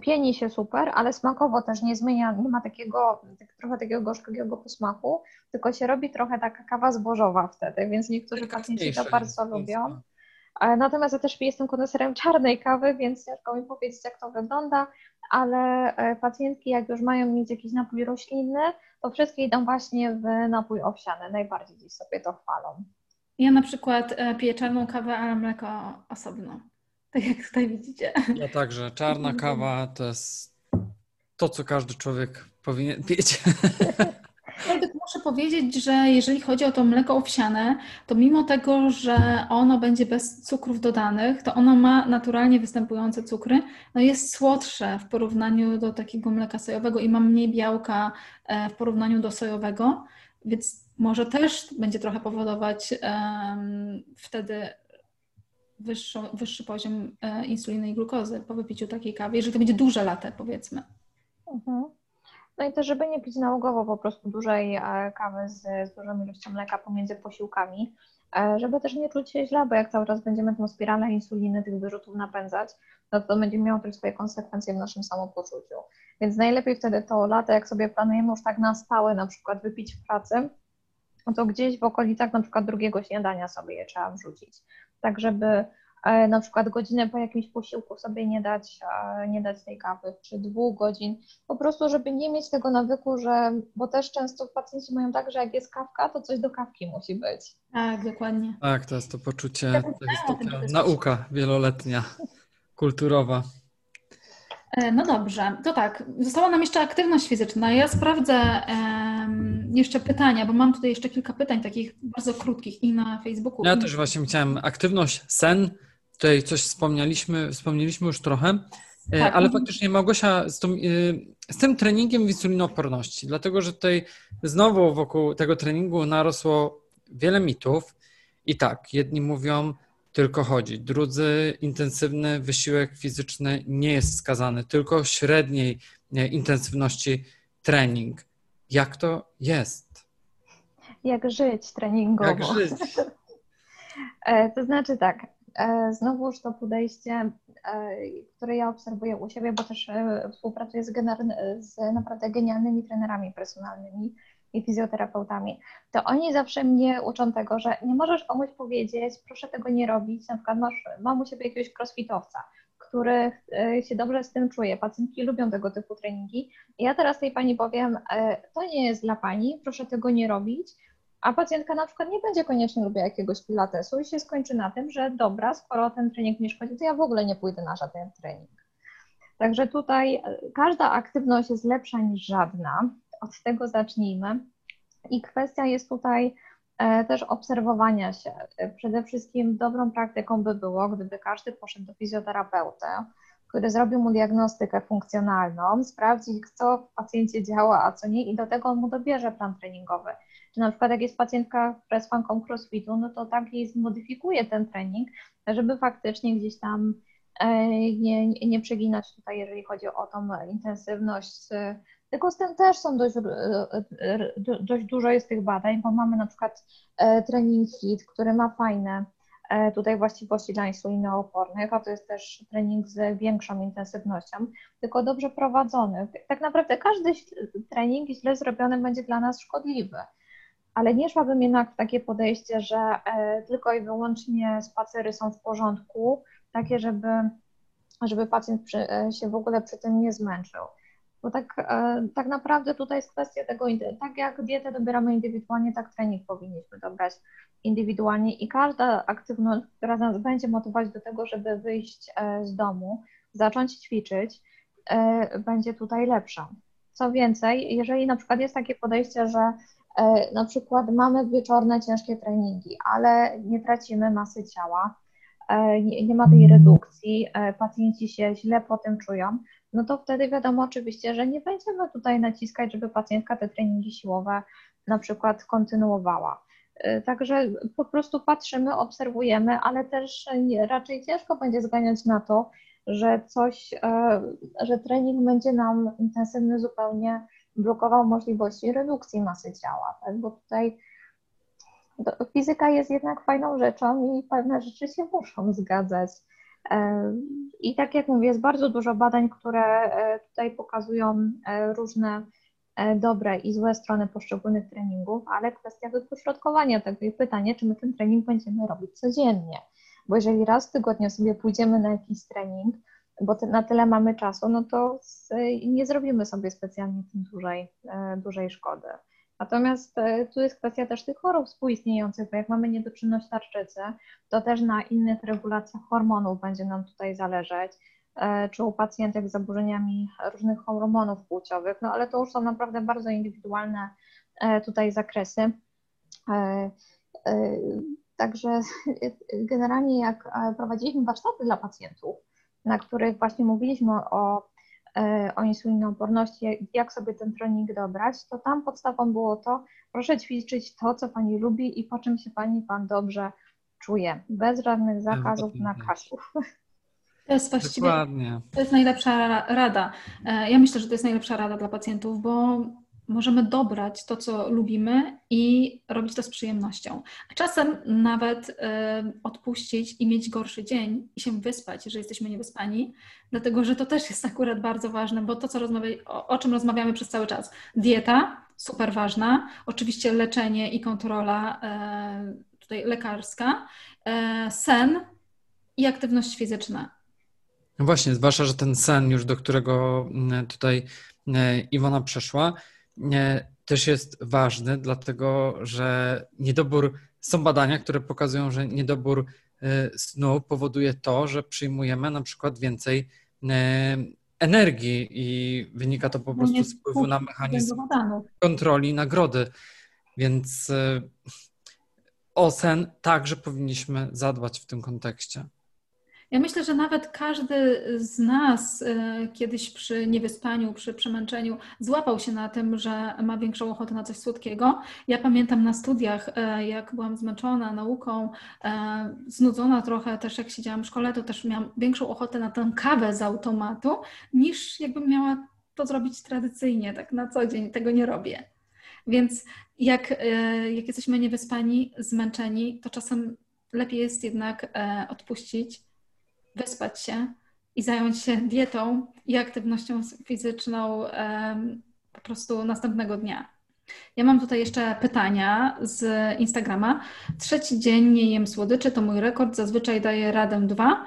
Pieni się super, ale smakowo też nie zmienia, nie ma takiego, tak, trochę takiego gorzkiego posmaku, tylko się robi trochę taka kawa zbożowa wtedy, więc niektórzy pacjenci to bardzo lubią. Natomiast ja też jestem koneserem czarnej kawy, więc ciężko mi powiedzieć, jak to wygląda, ale e, pacjentki, jak już mają mieć jakiś napój roślinny, to wszystkie idą właśnie w napój owsiany. Najbardziej dziś sobie to chwalą. Ja na przykład e, piję czarną kawę, ale mleko osobno. Tak jak tutaj widzicie. Ja także. Czarna kawa to jest to, co każdy człowiek powinien pić. Aczkolwiek muszę powiedzieć, że jeżeli chodzi o to mleko owsiane, to mimo tego, że ono będzie bez cukrów dodanych, to ono ma naturalnie występujące cukry, no jest słodsze w porównaniu do takiego mleka sojowego i ma mniej białka e, w porównaniu do sojowego, więc może też będzie trochę powodować um, wtedy wyższą, wyższy poziom e, insuliny i glukozy po wypiciu takiej kawy, jeżeli to będzie duże latę, powiedzmy. Mhm. No i też, żeby nie pić nałogowo po prostu dużej e, kawy z, z dużą ilością mleka pomiędzy posiłkami, e, żeby też nie czuć się źle, bo jak cały czas będziemy tą spiralę insuliny, tych wyrzutów napędzać, no to będzie miało też swoje konsekwencje w naszym samopoczuciu. Więc najlepiej wtedy to lato, jak sobie planujemy już tak na stałe na przykład wypić w pracy, no to gdzieś w okolicach na przykład drugiego śniadania sobie je trzeba wrzucić. Tak, żeby na przykład godzinę po jakimś posiłku sobie nie dać, nie dać tej kawy, czy dwóch godzin, po prostu, żeby nie mieć tego nawyku, że, bo też często pacjenci mają tak, że jak jest kawka, to coś do kawki musi być. Tak, dokładnie. Tak, to jest to poczucie, to jest taka nauka wieloletnia, kulturowa. E, no dobrze, to tak. Została nam jeszcze aktywność fizyczna. Ja sprawdzę um, jeszcze pytania, bo mam tutaj jeszcze kilka pytań takich bardzo krótkich i na Facebooku. Ja też właśnie chciałem aktywność, sen, Tutaj coś wspomnieliśmy, wspomnieliśmy już trochę, e, tak. ale faktycznie Małgosia z, tą, e, z tym treningiem insulinooporności, dlatego że tutaj znowu wokół tego treningu narosło wiele mitów i tak, jedni mówią tylko chodzi, drudzy intensywny wysiłek fizyczny nie jest wskazany, tylko średniej e, intensywności trening. Jak to jest? Jak żyć treningowo? Jak żyć? to znaczy tak, E, znowuż to podejście, e, które ja obserwuję u siebie, bo też e, współpracuję z, z naprawdę genialnymi trenerami personalnymi i fizjoterapeutami, to oni zawsze mnie uczą tego, że nie możesz komuś powiedzieć, proszę tego nie robić, na przykład masz, mam u siebie jakiegoś crossfitowca, który się dobrze z tym czuje, pacjentki lubią tego typu treningi i ja teraz tej pani powiem, to nie jest dla pani, proszę tego nie robić, a pacjentka na przykład nie będzie koniecznie lubiła jakiegoś pilatesu i się skończy na tym, że dobra, skoro ten trening nie szkodzi, to ja w ogóle nie pójdę na żaden trening. Także tutaj e, każda aktywność jest lepsza niż żadna. Od tego zacznijmy. I kwestia jest tutaj e, też obserwowania się. E, przede wszystkim dobrą praktyką by było, gdyby każdy poszedł do fizjoterapeuty, który zrobił mu diagnostykę funkcjonalną, sprawdzić, co w pacjencie działa, a co nie, i do tego on mu dobierze plan treningowy. Czy na przykład jak jest pacjentka, która fanką crossfitu, no to tak jej zmodyfikuje ten trening, żeby faktycznie gdzieś tam e, nie, nie przeginać tutaj, jeżeli chodzi o tą intensywność. Tylko z tym też są dość, dość dużo jest tych badań, bo mamy na przykład e, trening HIT, który ma fajne e, tutaj właściwości dla insulinoopornych, a to jest też trening z większą intensywnością, tylko dobrze prowadzony. Tak naprawdę każdy trening źle zrobiony będzie dla nas szkodliwy ale nie szłabym jednak w takie podejście, że e, tylko i wyłącznie spacery są w porządku, takie, żeby, żeby pacjent przy, e, się w ogóle przy tym nie zmęczył. Bo tak, e, tak naprawdę tutaj jest kwestia tego, tak jak dietę dobieramy indywidualnie, tak trening powinniśmy dobrać indywidualnie i każda aktywność, która nas będzie motywować do tego, żeby wyjść z domu, zacząć ćwiczyć, będzie tutaj lepsza. Co więcej, jeżeli na przykład jest takie podejście, że E, na przykład mamy wieczorne ciężkie treningi, ale nie tracimy masy ciała, nie, nie ma tej redukcji, pacjenci się źle po tym czują, no to wtedy wiadomo oczywiście, że nie będziemy tutaj naciskać, żeby pacjentka te treningi siłowe na przykład kontynuowała. Także po prostu patrzymy, obserwujemy, ale też raczej ciężko będzie zganiać na to, że coś, że trening będzie nam intensywny zupełnie blokował możliwości redukcji masy ciała, tak? bo tutaj fizyka jest jednak fajną rzeczą i pewne rzeczy się muszą zgadzać. E, I tak jak mówię, jest bardzo dużo badań, które e, tutaj pokazują e, różne dobre i złe strony poszczególnych treningów, ale kwestia wypośrodkowania tego i pytanie, czy my ten trening będziemy robić codziennie. Bo jeżeli raz w tygodniu sobie pójdziemy na jakiś trening, bo na tyle mamy czasu, no to nie zrobimy sobie specjalnie tym dużej, dużej szkody. Natomiast e, tu jest kwestia też tych chorób współistniejących, bo jak mamy niedoczynność tarczycy, to też na innych regulacjach hormonów będzie nam tutaj zależeć, e, czy u pacjentek z zaburzeniami różnych hormonów płciowych, no ale to już są naprawdę bardzo indywidualne e, tutaj zakresy. Także generalnie jak prowadziliśmy warsztaty dla pacjentów, na których właśnie mówiliśmy o o insulinooporności, jak sobie ten trening dobrać, to tam podstawą było to, proszę ćwiczyć to, co Pani lubi i po czym się Pani Pan dobrze czuje, bez żadnych zakazów, nakazów. To jest właściwie Dokładnie. to jest najlepsza rada. E, ja myślę, że to jest najlepsza rada dla pacjentów, bo możemy dobrać to, co lubimy i robić to z przyjemnością. A czasem nawet y, odpuścić i mieć gorszy dzień i się wyspać, jeżeli jesteśmy niewyspani, dlatego że to też jest akurat bardzo ważne, bo to, co o, o czym rozmawiamy przez cały czas, dieta, super ważna, oczywiście leczenie i kontrola y, tutaj lekarska, y, sen i aktywność fizyczna. No właśnie, zwłaszcza, że ten sen już, do którego mm, tutaj Iwona przeszła, też jest ważny, dlatego że niedobór, są badania, które pokazują, że niedobór e, snu powoduje to, że przyjmujemy na przykład więcej e, energii i wynika to po prostu z wpływu na mechanizm kontroli nagrody. Więc e, o sen także powinniśmy zadbać w tym kontekście. Ja myślę, że nawet każdy z nas e, kiedyś przy niewyspaniu, przy przemęczeniu złapał się na tym, że ma większą ochotę na coś słodkiego. Ja pamiętam na studiach, e, jak byłam zmęczona nauką, e, znudzona trochę też jak siedziałam w szkole, to też miałam większą ochotę na tę kawę z automatu, niż jakbym miała to zrobić tradycyjnie, tak na co dzień. Tego nie robię. Więc jak, jak jesteśmy niewyspani, zmęczeni, to czasem lepiej jest jednak odpuścić wyspać się i zająć się dietą i aktywnością fizyczną po prostu następnego dnia. Ja mam tutaj jeszcze pytania z Instagrama. Trzeci dzień nie jem słodyczy, to mój rekord. Zazwyczaj daję radę dwa.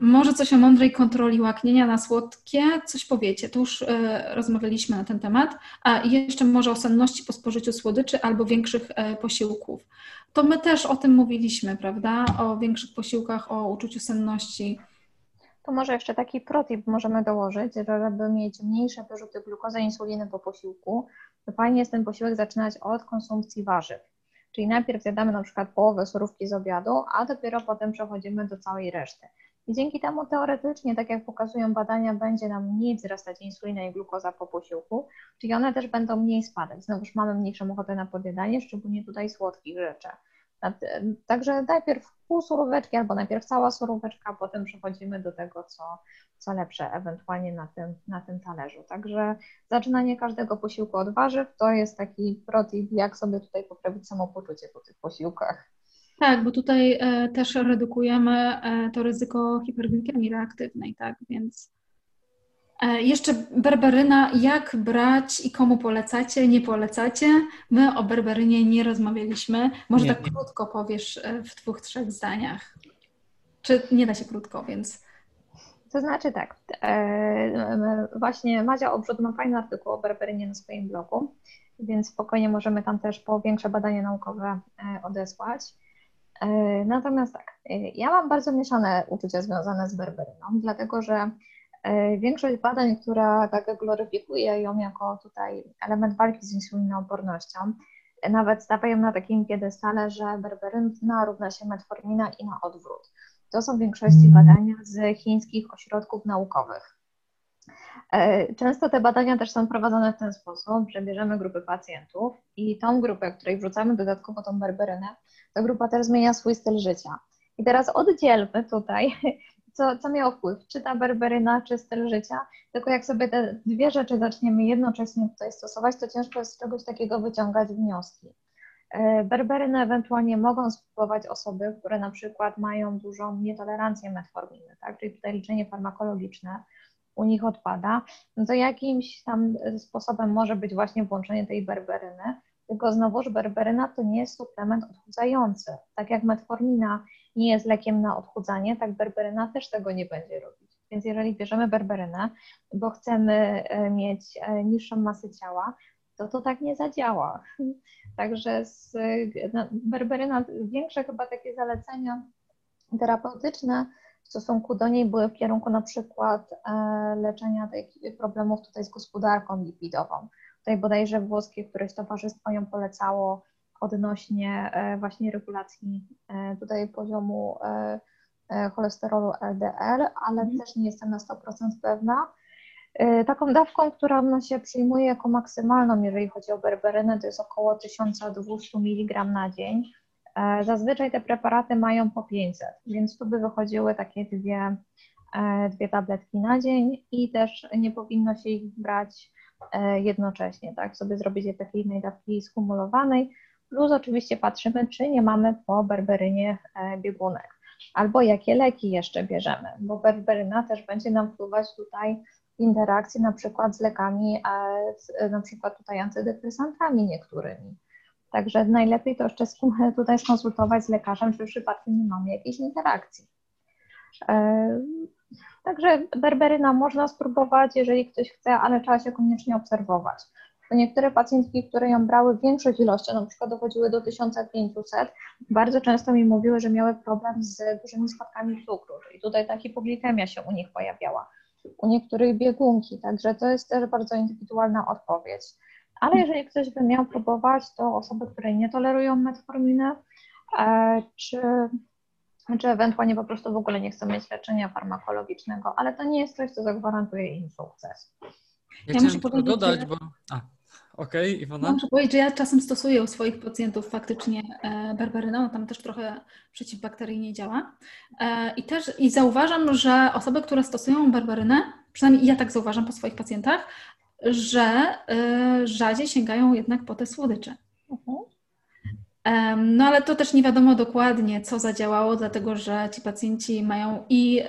Może coś o mądrej kontroli łaknienia na słodkie, coś powiecie. Tu już y, rozmawialiśmy na ten temat. A jeszcze może o senności po spożyciu słodyczy albo większych y, posiłków. To my też o tym mówiliśmy, prawda? O większych posiłkach, o uczuciu senności. To może jeszcze taki protip możemy dołożyć, że żeby mieć mniejsze wyrzuty glukozy i insuliny po posiłku, to fajnie jest ten posiłek zaczynać od konsumpcji warzyw. Czyli najpierw zjadamy na przykład połowę surówki z obiadu, a dopiero potem przechodzimy do całej reszty. I dzięki temu teoretycznie, tak jak pokazują badania, będzie nam mniej wzrastać insulina i glukoza po posiłku, czyli one też będą mniej spadać. Znowuż mamy mniejszą ochotę na podjadanie, szczególnie tutaj słodkich rzeczy. Także najpierw pół suróweczki albo najpierw cała suróweczka, potem przechodzimy do tego, co, co lepsze ewentualnie na tym, na tym talerzu. Także zaczynanie każdego posiłku od warzyw to jest taki protip, jak sobie tutaj poprawić samopoczucie po tych posiłkach. Tak, bo tutaj e, też redukujemy e, to ryzyko hiperglikemii reaktywnej, tak, więc e, jeszcze berberyna, jak brać i komu polecacie, nie polecacie? My o berberynie nie rozmawialiśmy. Może nie, tak nie. krótko powiesz w dwóch, trzech zdaniach. Czy nie da się krótko, więc... To znaczy tak, właśnie Madzia Obrzód ma fajny artykuł o berberynie na swoim blogu, więc spokojnie możemy tam też po większe badania naukowe odesłać. E, natomiast tak, e, ja mam bardzo mieszane uczucia związane z berberyną, dlatego że e, większość badań, która tak gloryfikuje ją jako tutaj element walki z insulinoopornością, nawet stawiają na takim piedestale, że berberyna równa się metformina i na odwrót. To są w większości badania z chińskich ośrodków naukowych. E, często te badania też są prowadzone w ten sposób, że bierzemy grupy pacjentów i tą grupę, której wrzucamy dodatkowo tą berberynę, ta grupa też zmienia swój styl życia. I teraz oddzielmy tutaj, co, co miało wpływ, czy ta berberyna, czy styl życia, tylko jak sobie te dwie rzeczy zaczniemy jednocześnie tutaj stosować, to ciężko jest z czegoś takiego wyciągać wnioski. E, berberynę ewentualnie mogą spróbować osoby, które na przykład mają dużą nietolerancję metforminy, tak? czyli tutaj leczenie farmakologiczne, u nich odpada, no to jakimś tam sposobem może być właśnie włączenie tej berberyny, tylko znowuż berberyna to nie jest suplement odchudzający. Tak jak metformina nie jest lekiem na odchudzanie, tak berberyna też tego nie będzie robić. Więc jeżeli bierzemy berberynę, bo chcemy e, mieć e, niższą masę ciała, to to tak nie zadziała. Także z, no, berberyna, większe chyba takie zalecenia terapeutyczne stosunku do niej były w kierunku na przykład e, leczenia tych problemów tutaj z gospodarką lipidową. Tutaj bodajże włoskie któreś towarzystwo ją polecało odnośnie e, właśnie regulacji e, tutaj poziomu cholesterolu LDL, ale mm. też nie jestem na 100% pewna. Taką dawką, którą się przyjmuje jako maksymalną, jeżeli chodzi o berberynę, to jest około 1200 mg na dzień. E, zazwyczaj te preparaty mają po 500, więc tu by wychodziły takie dwie, e, dwie tabletki na dzień i też nie powinno się ich brać e, jednocześnie, tak, sobie zrobić efekt jednej dawki skumulowanej, plus oczywiście patrzymy, czy nie mamy po berberynie biegunek, albo jakie leki jeszcze bierzemy, bo berberyna też będzie nam wpływać tutaj w interakcji na przykład z lekami, na przykład tutaj antydepresantami niektórymi. Także najlepiej to jeszcze tutaj skonsultować z lekarzem, czy przypadkiem nie mamy jakiejś interakcji. E, także berberyna można spróbować, jeżeli ktoś chce, ale trzeba się koniecznie obserwować. Bo niektóre pacjentki, które ją brały większych ilościach, na przykład dochodziły do 1500, bardzo często mi mówiły, że miały problem z dużymi spadkami cukru. I tutaj ta hipoglikemia się u nich pojawiała. U niektórych biegunki, także to jest też bardzo indywidualna odpowiedź. Ale jeżeli ktoś by miał próbować, to osoby, które nie tolerują metforminy, e, czy, czy ewentualnie po prostu w ogóle nie chcą mieć leczenia farmakologicznego, ale to nie jest coś, co zagwarantuje im sukces. Ja, ja muszę powiedzieć, dodać, że... bo... A. Okay, Iwona? Muszę powiedzieć, że ja czasem stosuję u swoich pacjentów faktycznie e, berberynę, ona tam też trochę przeciwbakteryjnie działa. E, I też i zauważam, że osoby, które stosują berberynę, przynajmniej ja tak zauważam po swoich pacjentach, że y, rzadziej sięgają jednak po te słodycze. Uh-huh. No ale to też nie wiadomo dokładnie, co zadziałało, dlatego że ci pacjenci mają i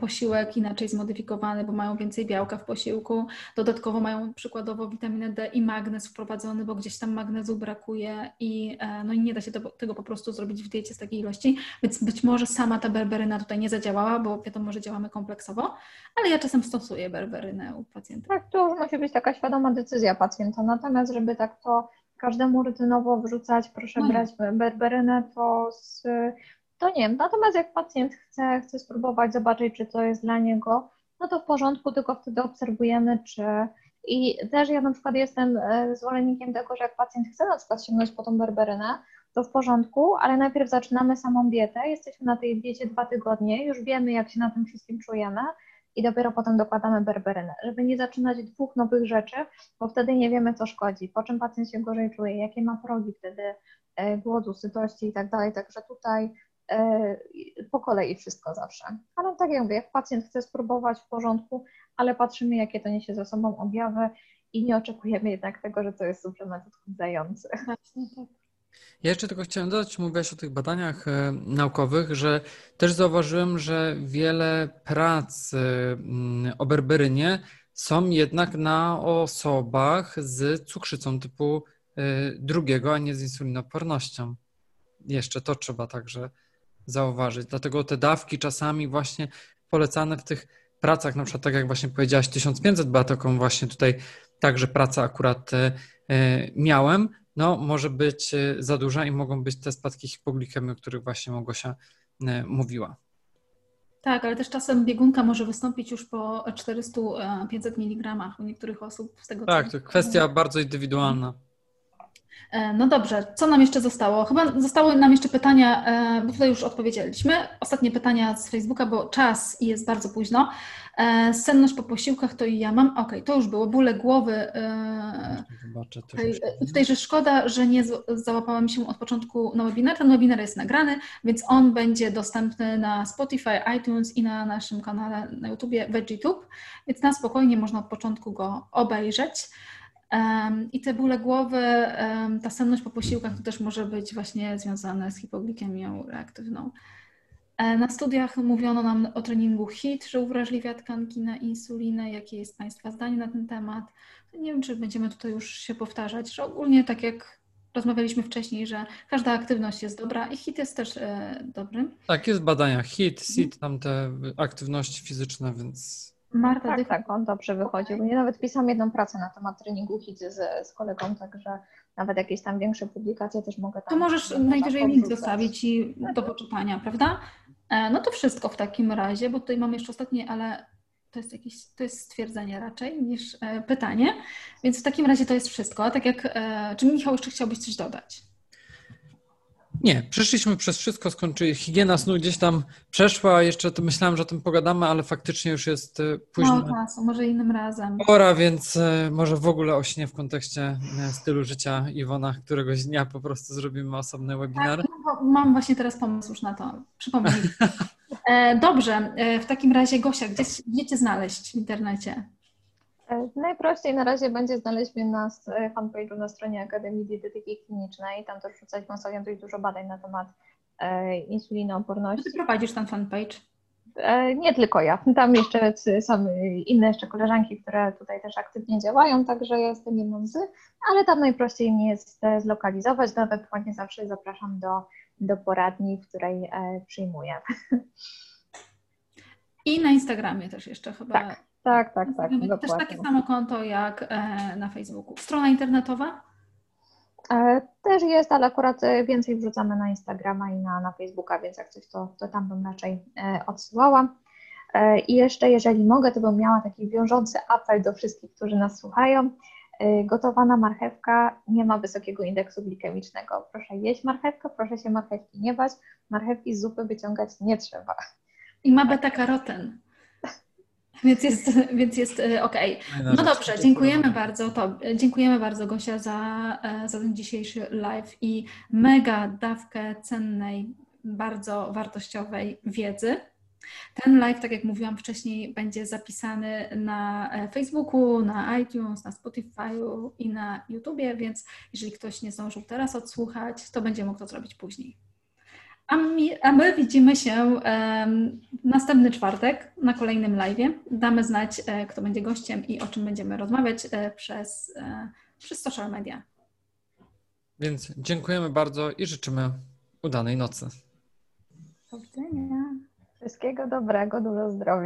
posiłek inaczej zmodyfikowany, bo mają więcej białka w posiłku. Dodatkowo mają przykładowo witaminę D i magnez wprowadzony, bo gdzieś tam magnezu brakuje i, e, no i nie da się to, tego po prostu zrobić w diecie z takiej ilości. Więc być może sama ta berberyna tutaj nie zadziałała, bo wiadomo, że działamy kompleksowo, ale ja czasem stosuję berberynę u pacjenta. Tak, to musi być taka świadoma decyzja pacjenta. Natomiast, żeby tak to każdemu rutynowo wrzucać, proszę no brać berberynę, to, z, to nie wiem. Natomiast jak pacjent chce, chce spróbować, zobaczyć, czy to jest dla niego, no to w porządku, tylko wtedy obserwujemy, czy i też ja na przykład jestem e, zwolennikiem tego, że jak pacjent chce na przykład sięgnąć po tą berberynę, to w porządku, ale najpierw zaczynamy samą dietę, jesteśmy na tej diecie dwa tygodnie, już wiemy, jak się na tym wszystkim czujemy, i dopiero potem dokładamy berberynę, żeby nie zaczynać dwóch nowych rzeczy, bo wtedy nie wiemy, co szkodzi, po czym pacjent się gorzej czuje, jakie ma progi wtedy e, głodu, sytości i tak dalej. Także tutaj e, po kolei wszystko zawsze. Ale tak jak mówię, jak pacjent chce spróbować w porządku, ale patrzymy, jakie to niesie ze sobą objawy i nie oczekujemy jednak tego, że to jest suplement odchudzający. Tak. Ja jeszcze tylko chciałem dodać, mówiłaś o tych badaniach e, naukowych, że też zauważyłem, że wiele prac mm, o berberynie są jednak na osobach z cukrzycą typu e, drugiego, a nie z insulinopornością. Jeszcze to trzeba także zauważyć. Dlatego te dawki czasami właśnie polecane w tych pracach, na przykład tak jak właśnie powiedziałaś, 1500 była taką właśnie tutaj także praca akurat e, miałem, no, może być e, za duża i mogą być te spadki hipoglikemii, o których właśnie Małgosia e, mówiła. Tak, ale też czasem biegunka może wystąpić już po 400-500 e, mg u niektórych osób. Z tego tak, to kwestia bardzo indywidualna. No dobrze, co nam jeszcze zostało? Chyba zostały nam jeszcze pytania, bo tutaj już odpowiedzieliśmy. Ostatnie pytania z Facebooka, bo czas i jest bardzo późno. E, senność po posiłkach to i ja mam. Okej, okay, to już było. Bóle głowy. Zobaczę, tutaj, tutaj, że szkoda, że nie załapałam się od początku na webinar. Ten webinar jest nagrany, więc on będzie dostępny na Spotify, iTunes i na naszym kanale na YouTubie VeggieTube, więc na spokojnie można od początku go obejrzeć. I te bóle głowy, ta senność po posiłkach to też może być właśnie związane z hipoglikemią reaktywną. E, na studiach mówiono nam o treningu HIT, że uwrażliwia tkanki na insulinę. Jakie jest Państwa zdanie na ten temat? Nie wiem, czy będziemy tutaj już się powtarzać, że ogólnie tak jak rozmawialiśmy wcześniej, że każda aktywność jest dobra i HIT jest też e, dobry. Tak, jest badania HIT, SIT, tam te aktywności fizyczne, więc Marta, tak, tak, on dobrze wychodził. Ja nawet pisałam jedną pracę na temat treningu HIT z, z kolegą, także nawet jakieś tam większe publikacje też mogę tam... To możesz najwyżej link zostawić i do poczytania, prawda? E, no to wszystko w takim razie, bo tutaj mam jeszcze ostatnie, ale to jest jakieś, to jest stwierdzenie raczej niż e, pytanie, więc w takim razie to jest wszystko. Tak jak, e, czy Michał jeszcze chciałbyś coś dodać? Nie, przeszliśmy przez wszystko, skończyli. Higiena snu gdzieś tam przeszła, jeszcze to myślałem, że o tym pogadamy, ale faktycznie już jest e, późno. No czasu, może innym razem. Pora, więc e, może w ogóle o śnie w kontekście e, stylu życia Iwona, któregoś dnia po prostu zrobimy osobny webinar. Tak, no, mam właśnie teraz pomysł już na to. Przypomnij. Dobrze, w takim razie Gosia, gdzie, gdzie Cię znaleźć w internecie? E, najprościej na razie będzie znaleźć mnie na e, fanpage'u na stronie Akademii Dietetyki Klinicznej. Tam też wrzucać ostatnio dość dużo badań na temat e, insulinooporności. Ty prowadzisz ten fanpage? Nie tylko ja. Tam jeszcze są inne jeszcze koleżanki, które tutaj też aktywnie działają, także ja jestem jedną z, ale tam najprościej mnie jest zlokalizować. Nawet ewentualnie zawsze zapraszam do, do poradni, w której przyjmuję. I na Instagramie też jeszcze chyba. Tak. Tak, tak, tak. Dokładnie. Też takie samo konto jak e, na Facebooku. Strona internetowa? E, też jest, ale akurat e, więcej wrzucamy na Instagrama i na, na Facebooka, więc jak coś, to, to tam bym raczej odsyłała. I jeszcze, jeżeli mogę, to bym miała taki wiążący apel do wszystkich, którzy nas słuchają. Gotowana marchewka nie ma wysokiego indeksu glikemicznego. Proszę jeść marchewkę, proszę się marchewki nie bać. Marchewki z zupy wyciągać nie trzeba. I ma beta-karoten. Więc jest, więc jest e, ok. No dobrze, dziękujemy bardzo. To, dziękujemy bardzo Gosia za, e, za ten dzisiejszy live i mega dawkę cennej, bardzo wartościowej wiedzy. Ten live, tak jak mówiłam wcześniej, będzie zapisany na e, Facebooku, na iTunes, na Spotify'u i na YouTubie, więc jeżeli ktoś nie zdążył teraz odsłuchać, to będzie mógł to zrobić później. A my, a my widzimy się um, następny czwartek na kolejnym live. Damy znać, e, kto będzie gościem i o czym będziemy rozmawiać e, przez, e, przez social media. Więc dziękujemy bardzo i życzymy udanej nocy. Do widzenia. Wszystkiego dobrego, dużo zdrowia.